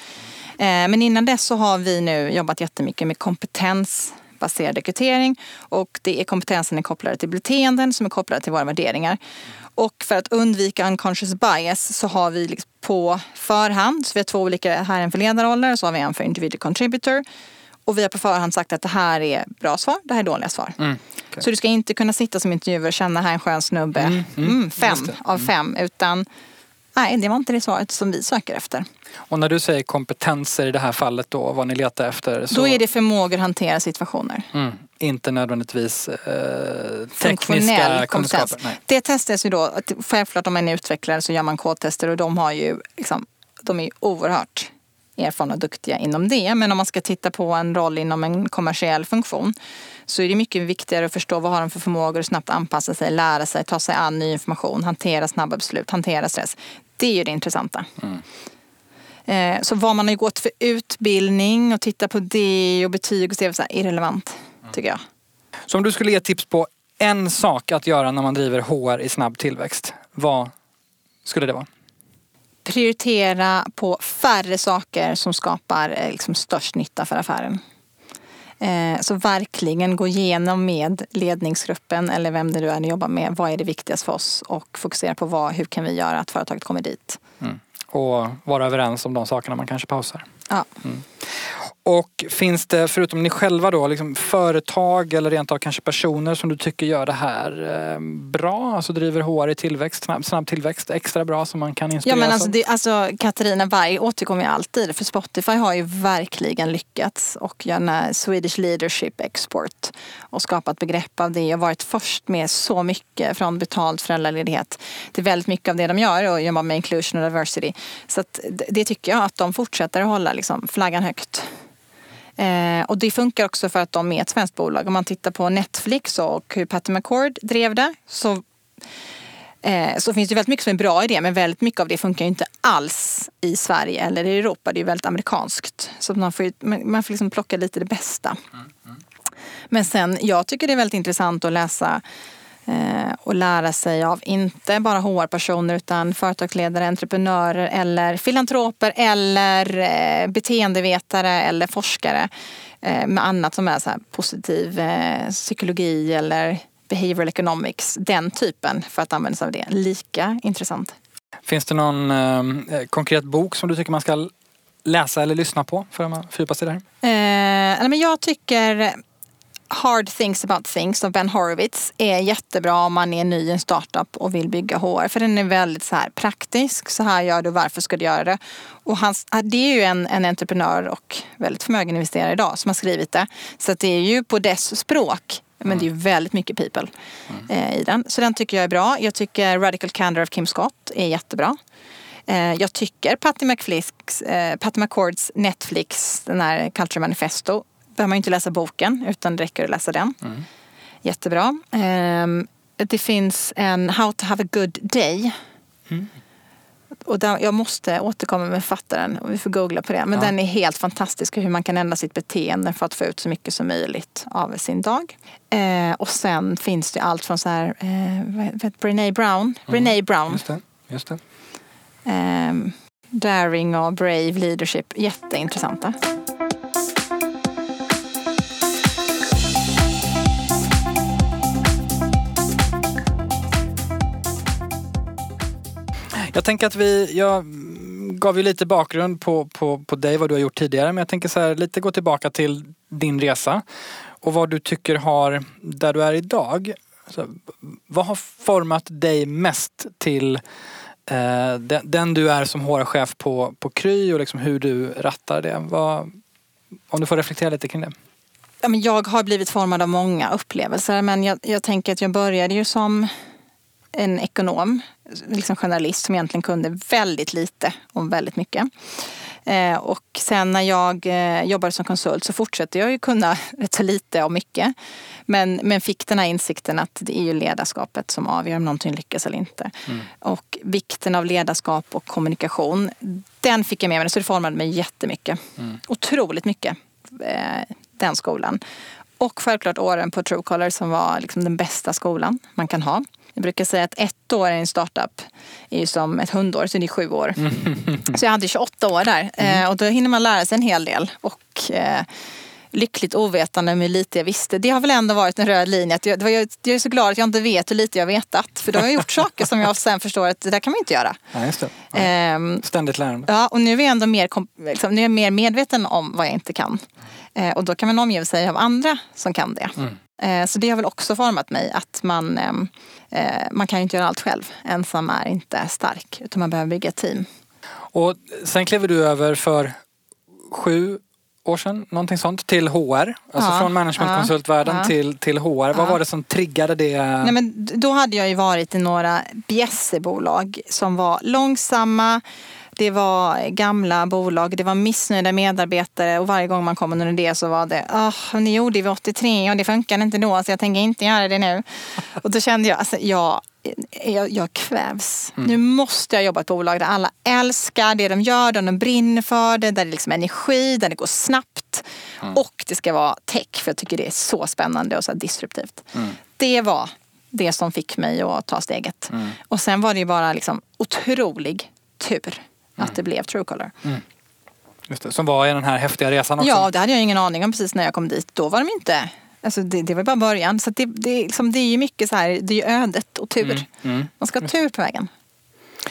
Eh, men innan dess så har vi nu jobbat jättemycket med kompetens baserad rekrytering och det är kompetensen är kopplade till beteenden som är kopplade till våra värderingar. Och för att undvika unconscious bias så har vi liksom på förhand, så vi har två olika, här en för ledarroller och så har vi en för individual contributor. Och vi har på förhand sagt att det här är bra svar, det här är dåliga svar. Mm, okay. Så du ska inte kunna sitta som intervjuare och känna här är en skön snubbe, mm, mm, mm fem av mm. fem. Utan nej, det var inte det svaret som vi söker efter. Och när du säger kompetenser i det här fallet då, vad ni letar efter? Så... Då är det förmågor att hantera situationer. Mm. Inte nödvändigtvis eh, tekniska kunskaper. Nej. Det testas ju då, självklart om man är utvecklare så gör man kodtester och de har ju liksom, de är oerhört erfarna och duktiga inom det. Men om man ska titta på en roll inom en kommersiell funktion så är det mycket viktigare att förstå vad har de för förmågor, snabbt anpassa sig, lära sig, ta sig an ny information, hantera snabba beslut, hantera stress. Det är ju det intressanta. Mm. Eh, så vad man har gått för utbildning och titta på det och betyg och så är irrelevant, tycker jag. Så om du skulle ge tips på en sak att göra när man driver HR i snabb tillväxt, vad skulle det vara? Prioritera på färre saker som skapar eh, liksom, störst nytta för affären. Eh, så verkligen gå igenom med ledningsgruppen eller vem det nu är ni jobbar med. Vad är det viktigaste för oss? Och fokusera på vad, hur kan vi göra att företaget kommer dit. Mm och vara överens om de sakerna man kanske pausar. Ja. Mm. Och finns det, förutom ni själva då, liksom företag eller rent av kanske personer som du tycker gör det här eh, bra? Alltså driver HR i tillväxt, snabb, snabb tillväxt extra bra som man kan inspireras Ja men alltså, det, alltså Katarina Berg återkommer alltid för Spotify har ju verkligen lyckats och gör Swedish Leadership Export och skapat begrepp av det och varit först med så mycket från betald föräldraledighet till väldigt mycket av det de gör och jobbar med inclusion och diversity. Så att det tycker jag att de fortsätter att hålla liksom, flaggan högt. Eh, och det funkar också för att de är ett svenskt bolag. Om man tittar på Netflix och hur Patty McCord drev det så, eh, så finns det väldigt mycket som är bra i det men väldigt mycket av det funkar ju inte alls i Sverige eller i Europa. Det är väldigt amerikanskt. Så man får, man får liksom plocka lite det bästa. Mm, mm. Men sen, jag tycker det är väldigt intressant att läsa och lära sig av inte bara HR-personer utan företagsledare, entreprenörer eller filantroper eller eh, beteendevetare eller forskare eh, med annat som är så positiv psykologi eller behavioral economics. Den typen för att använda sig av det. Lika intressant. Finns det någon eh, konkret bok som du tycker man ska läsa eller lyssna på för att fördjupa sig där? Eh, men jag tycker Hard Things About Things av Ben Horowitz är jättebra om man är ny i en startup och vill bygga HR. För den är väldigt så här praktisk. Så här gör du, varför ska du göra det? Och hans, det är ju en, en entreprenör och väldigt förmögen investerare idag som har skrivit det. Så det är ju på dess språk. Men det är ju väldigt mycket people mm. eh, i den. Så den tycker jag är bra. Jag tycker Radical Candor of Kim Scott är jättebra. Eh, jag tycker Patty McFlix, eh, Patty McCords Netflix, den här Culture Manifesto, behöver man ju inte läsa boken utan det räcker att läsa den. Mm. Jättebra. Um, det finns en How to have a good day. Mm. Och där, jag måste återkomma med författaren och vi får googla på det. Men ja. den är helt fantastisk hur man kan ändra sitt beteende för att få ut så mycket som möjligt av sin dag. Eh, och sen finns det allt från så här, eh, Brené Brown. Mm. Brown. Just det. Just det. Eh, daring och brave leadership. Jätteintressanta. Jag tänker att vi, jag gav ju lite bakgrund på, på, på dig, vad du har gjort tidigare. Men jag tänker så här, lite gå tillbaka till din resa. Och vad du tycker har, där du är idag. Alltså, vad har format dig mest till eh, den, den, du är som HR-chef på, på Kry och liksom hur du rattar det? Vad, om du får reflektera lite kring det. Jag har blivit formad av många upplevelser men jag, jag tänker att jag började ju som en ekonom, liksom journalist som egentligen kunde väldigt lite om väldigt mycket. Eh, och sen när jag eh, jobbade som konsult så fortsatte jag ju kunna rätt så lite om mycket. Men, men fick den här insikten att det är ju ledarskapet som avgör om någonting lyckas eller inte. Mm. Och vikten av ledarskap och kommunikation, den fick jag med mig. Så det formade mig jättemycket. Mm. Otroligt mycket, eh, den skolan. Och självklart åren på Truecaller som var liksom den bästa skolan man kan ha. Jag brukar säga att ett år i en startup är ju som ett hundår, så det är sju år. Så jag hade 28 år där mm. och då hinner man lära sig en hel del. Och eh, lyckligt ovetande med hur lite jag visste. Det har väl ändå varit en röd linje. Att jag, jag, jag är så glad att jag inte vet hur lite jag vetat. För då har jag gjort saker som jag sen förstår att det där kan man inte göra. Ja, just det. Ja. Ehm, Ständigt lärande. Ja, och nu är jag ändå mer, liksom, nu är jag mer medveten om vad jag inte kan. Eh, och då kan man omge sig av andra som kan det. Mm. Eh, så det har väl också format mig att man, ehm, eh, man kan ju inte göra allt själv. Ensam är inte stark utan man behöver bygga team. Och sen klev du över för sju år sedan, någonting sånt, till HR. Alltså ja, från managementkonsultvärlden ja, till, till HR. Ja. Vad var det som triggade det? Nej, men då hade jag ju varit i några bjässebolag som var långsamma det var gamla bolag, det var missnöjda medarbetare och varje gång man kom under det så var det oh, ni gjorde vi 83 och det funkade inte då så jag tänker inte göra det nu. Och då kände jag, alltså jag, jag, jag kvävs. Mm. Nu måste jag jobba i ett bolag där alla älskar det de gör, där de brinner för det, där det liksom är energi, där det går snabbt. Mm. Och det ska vara tech för jag tycker det är så spännande och så disruptivt. Mm. Det var det som fick mig att ta steget. Mm. Och sen var det ju bara liksom otrolig tur att mm. det blev Truecaller. Mm. Just det, som var i den här häftiga resan också. Ja, det hade jag ingen aning om precis när jag kom dit. Då var de inte Alltså det, det var bara början. Så det, det, liksom, det är ju mycket så här, det är ödet och tur. Mm, mm. Man ska ha tur på vägen.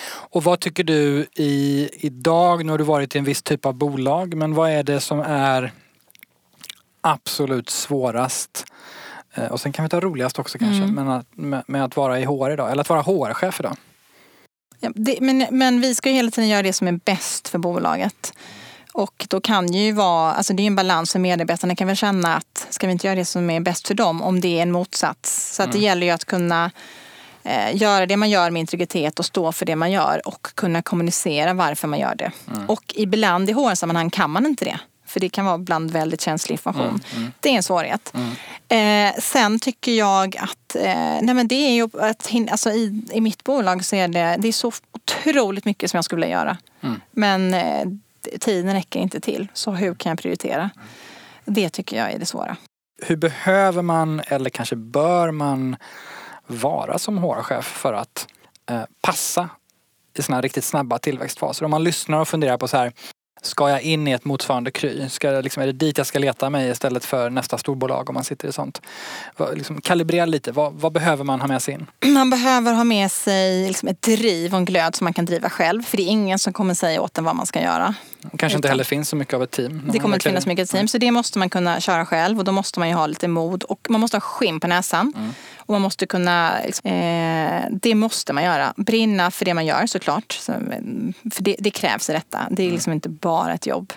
Och vad tycker du i, idag, nu har du varit i en viss typ av bolag, men vad är det som är absolut svårast? Eh, och sen kan vi ta roligast också kanske, mm. men att, med, med, att vara i HR idag, eller att vara HR-chef idag. Ja, det, men, men vi ska ju hela tiden göra det som är bäst för bolaget. Och då kan ju vara, alltså det är en balans för medarbetarna kan väl känna att ska vi inte göra det som är bäst för dem om det är en motsats. Så att det mm. gäller ju att kunna eh, göra det man gör med integritet och stå för det man gör och kunna kommunicera varför man gör det. Mm. Och ibland i HR-sammanhang kan man inte det. För det kan vara ibland väldigt känslig information. Mm, mm. Det är en svårighet. Mm. Eh, sen tycker jag att eh, nej men det är ju att, alltså i, i mitt bolag så är det, det är så otroligt mycket som jag skulle vilja göra. Mm. Men eh, tiden räcker inte till. Så hur kan jag prioritera? Det tycker jag är det svåra. Hur behöver man eller kanske bör man vara som HR-chef för att eh, passa i sådana här riktigt snabba tillväxtfaser? Om man lyssnar och funderar på så här Ska jag in i ett motsvarande Kry? Ska, liksom, är det dit jag ska leta mig istället för nästa storbolag om man sitter i sånt? Liksom, kalibrera lite, vad, vad, behöver man ha med sig in? Man behöver ha med sig liksom ett driv och en glöd som man kan driva själv. För det är ingen som kommer säga åt en vad man ska göra kanske inte heller finns så mycket av ett team. Det kommer inte finnas mycket team. Så det måste man kunna köra själv och då måste man ju ha lite mod och man måste ha skinn på näsan. Mm. Och man måste kunna, liksom, eh, det måste man göra. Brinna för det man gör såklart. Så, för det, det, krävs i detta. Det är mm. liksom inte bara ett jobb.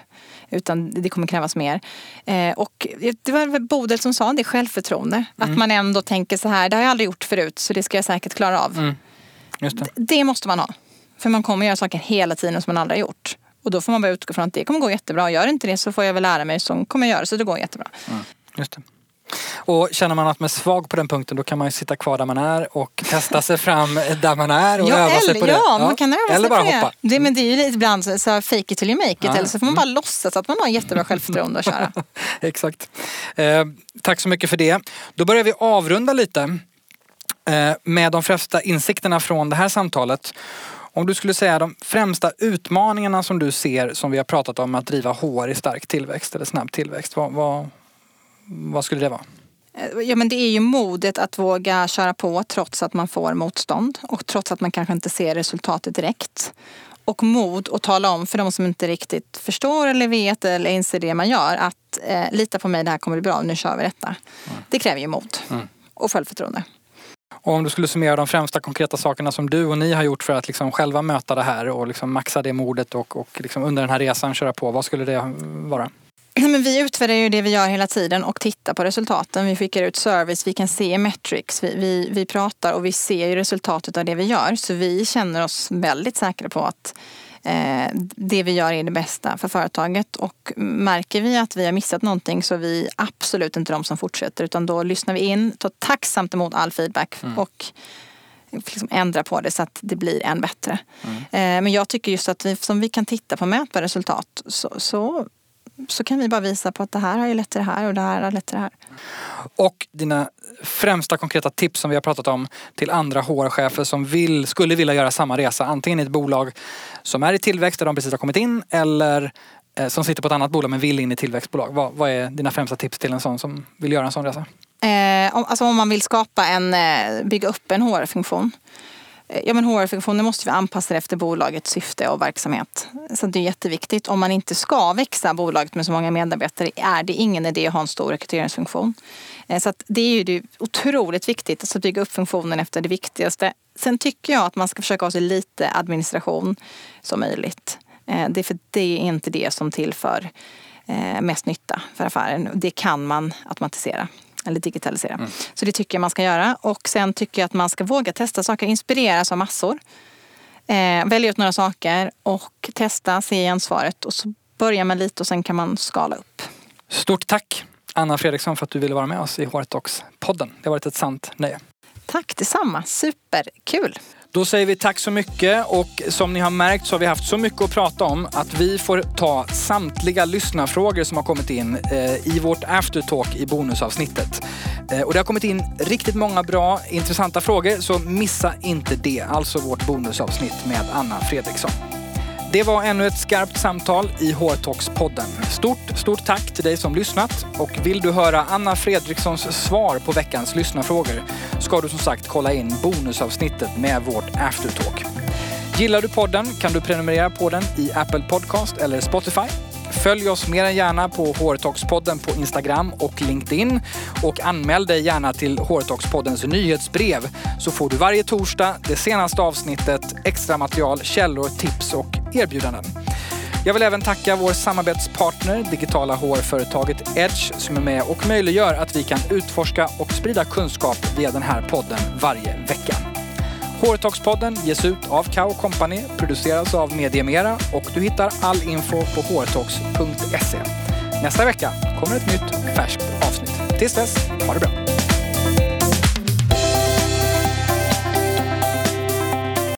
Utan det kommer krävas mer. Eh, och det var Bodil som sa det, självförtroende. Mm. Att man ändå tänker så här, det har jag aldrig gjort förut så det ska jag säkert klara av. Mm. Det. det måste man ha. För man kommer göra saker hela tiden som man aldrig har gjort. Och då får man bara utgå från att det kommer gå jättebra. Gör inte det så får jag väl lära mig som kommer göra så det går jättebra. Mm, just det. Och känner man att man är svag på den punkten då kan man ju sitta kvar där man är och testa sig fram där man är och ja, öva sig på det. Ja, man kan öva eller sig bara på hoppa. det. Men det är ju lite ibland så fake it till you make it. Ja. Eller så får man bara mm. låtsas att man har jättebra självförtroende att köra. Exakt. Eh, tack så mycket för det. Då börjar vi avrunda lite eh, med de flesta insikterna från det här samtalet. Om du skulle säga de främsta utmaningarna som du ser som vi har pratat om att driva HR i stark tillväxt eller snabb tillväxt. Vad, vad, vad skulle det vara? Eh, ja, men det är ju modet att våga köra på trots att man får motstånd och trots att man kanske inte ser resultatet direkt. Och mod att tala om för de som inte riktigt förstår eller vet eller inser det man gör att eh, lita på mig, det här kommer bli bra, nu kör vi detta. Mm. Det kräver ju mod mm. och självförtroende. Och om du skulle summera de främsta konkreta sakerna som du och ni har gjort för att liksom själva möta det här och liksom maxa det modet och, och liksom under den här resan köra på, vad skulle det vara? Men vi utvärderar ju det vi gör hela tiden och tittar på resultaten. Vi skickar ut service, vi kan se metrics, vi, vi, vi pratar och vi ser ju resultatet av det vi gör. Så vi känner oss väldigt säkra på att det vi gör är det bästa för företaget. Och märker vi att vi har missat någonting så är vi absolut inte de som fortsätter utan då lyssnar vi in, tar tacksamt emot all feedback mm. och liksom ändra på det så att det blir än bättre. Mm. Eh, men jag tycker just att vi, som vi kan titta på mätbara resultat så, så så kan vi bara visa på att det här har ju lett till det här och det här har lett till det här. Och dina främsta konkreta tips som vi har pratat om till andra HR-chefer som vill, skulle vilja göra samma resa. Antingen i ett bolag som är i tillväxt där de precis har kommit in eller eh, som sitter på ett annat bolag men vill in i tillväxtbolag. Vad, vad är dina främsta tips till en sån som vill göra en sån resa? Eh, alltså om man vill skapa en, eh, bygga upp en HR-funktion Eh, ja, men HR-funktionen måste vi anpassa efter bolagets syfte och verksamhet. Så det är jätteviktigt. Om man inte ska växa bolaget med så många medarbetare är det ingen idé att ha en stor rekryteringsfunktion. Eh, så det är ju otroligt viktigt alltså att bygga upp funktionen efter det viktigaste. Sen tycker jag att man ska försöka ha så lite administration som möjligt. Eh, det är för det är inte det som tillför mest nytta för affären. Det kan man automatisera. Eller digitalisera. Mm. Så det tycker jag man ska göra. Och sen tycker jag att man ska våga testa saker, inspireras av massor. Eh, välja ut några saker och testa, se gensvaret. Och så börjar man lite och sen kan man skala upp. Stort tack Anna Fredriksson för att du ville vara med oss i HR podden Det har varit ett sant nöje. Tack detsamma, superkul. Då säger vi tack så mycket och som ni har märkt så har vi haft så mycket att prata om att vi får ta samtliga lyssnarfrågor som har kommit in eh, i vårt aftertalk i bonusavsnittet. Eh, och det har kommit in riktigt många bra, intressanta frågor så missa inte det. Alltså vårt bonusavsnitt med Anna Fredriksson. Det var ännu ett skarpt samtal i HR-talks-podden. Stort, stort tack till dig som lyssnat. Och vill du höra Anna Fredrikssons svar på veckans lyssnarfrågor ska du som sagt kolla in bonusavsnittet med vårt aftertalk. Gillar du podden kan du prenumerera på den i Apple Podcast eller Spotify. Följ oss mer än gärna på Hårtalkspodden på Instagram och LinkedIn. Och anmäl dig gärna till Hårtalkspoddens nyhetsbrev så får du varje torsdag det senaste avsnittet, extra material, källor, tips och erbjudanden. Jag vill även tacka vår samarbetspartner, digitala HR-företaget Edge, som är med och möjliggör att vi kan utforska och sprida kunskap via den här podden varje vecka. Hårtalkspodden ges ut av Kao Company, produceras av Mediemera och du hittar all info på hårtalks.se. Nästa vecka kommer ett nytt färskt avsnitt. Tills dess, ha det bra!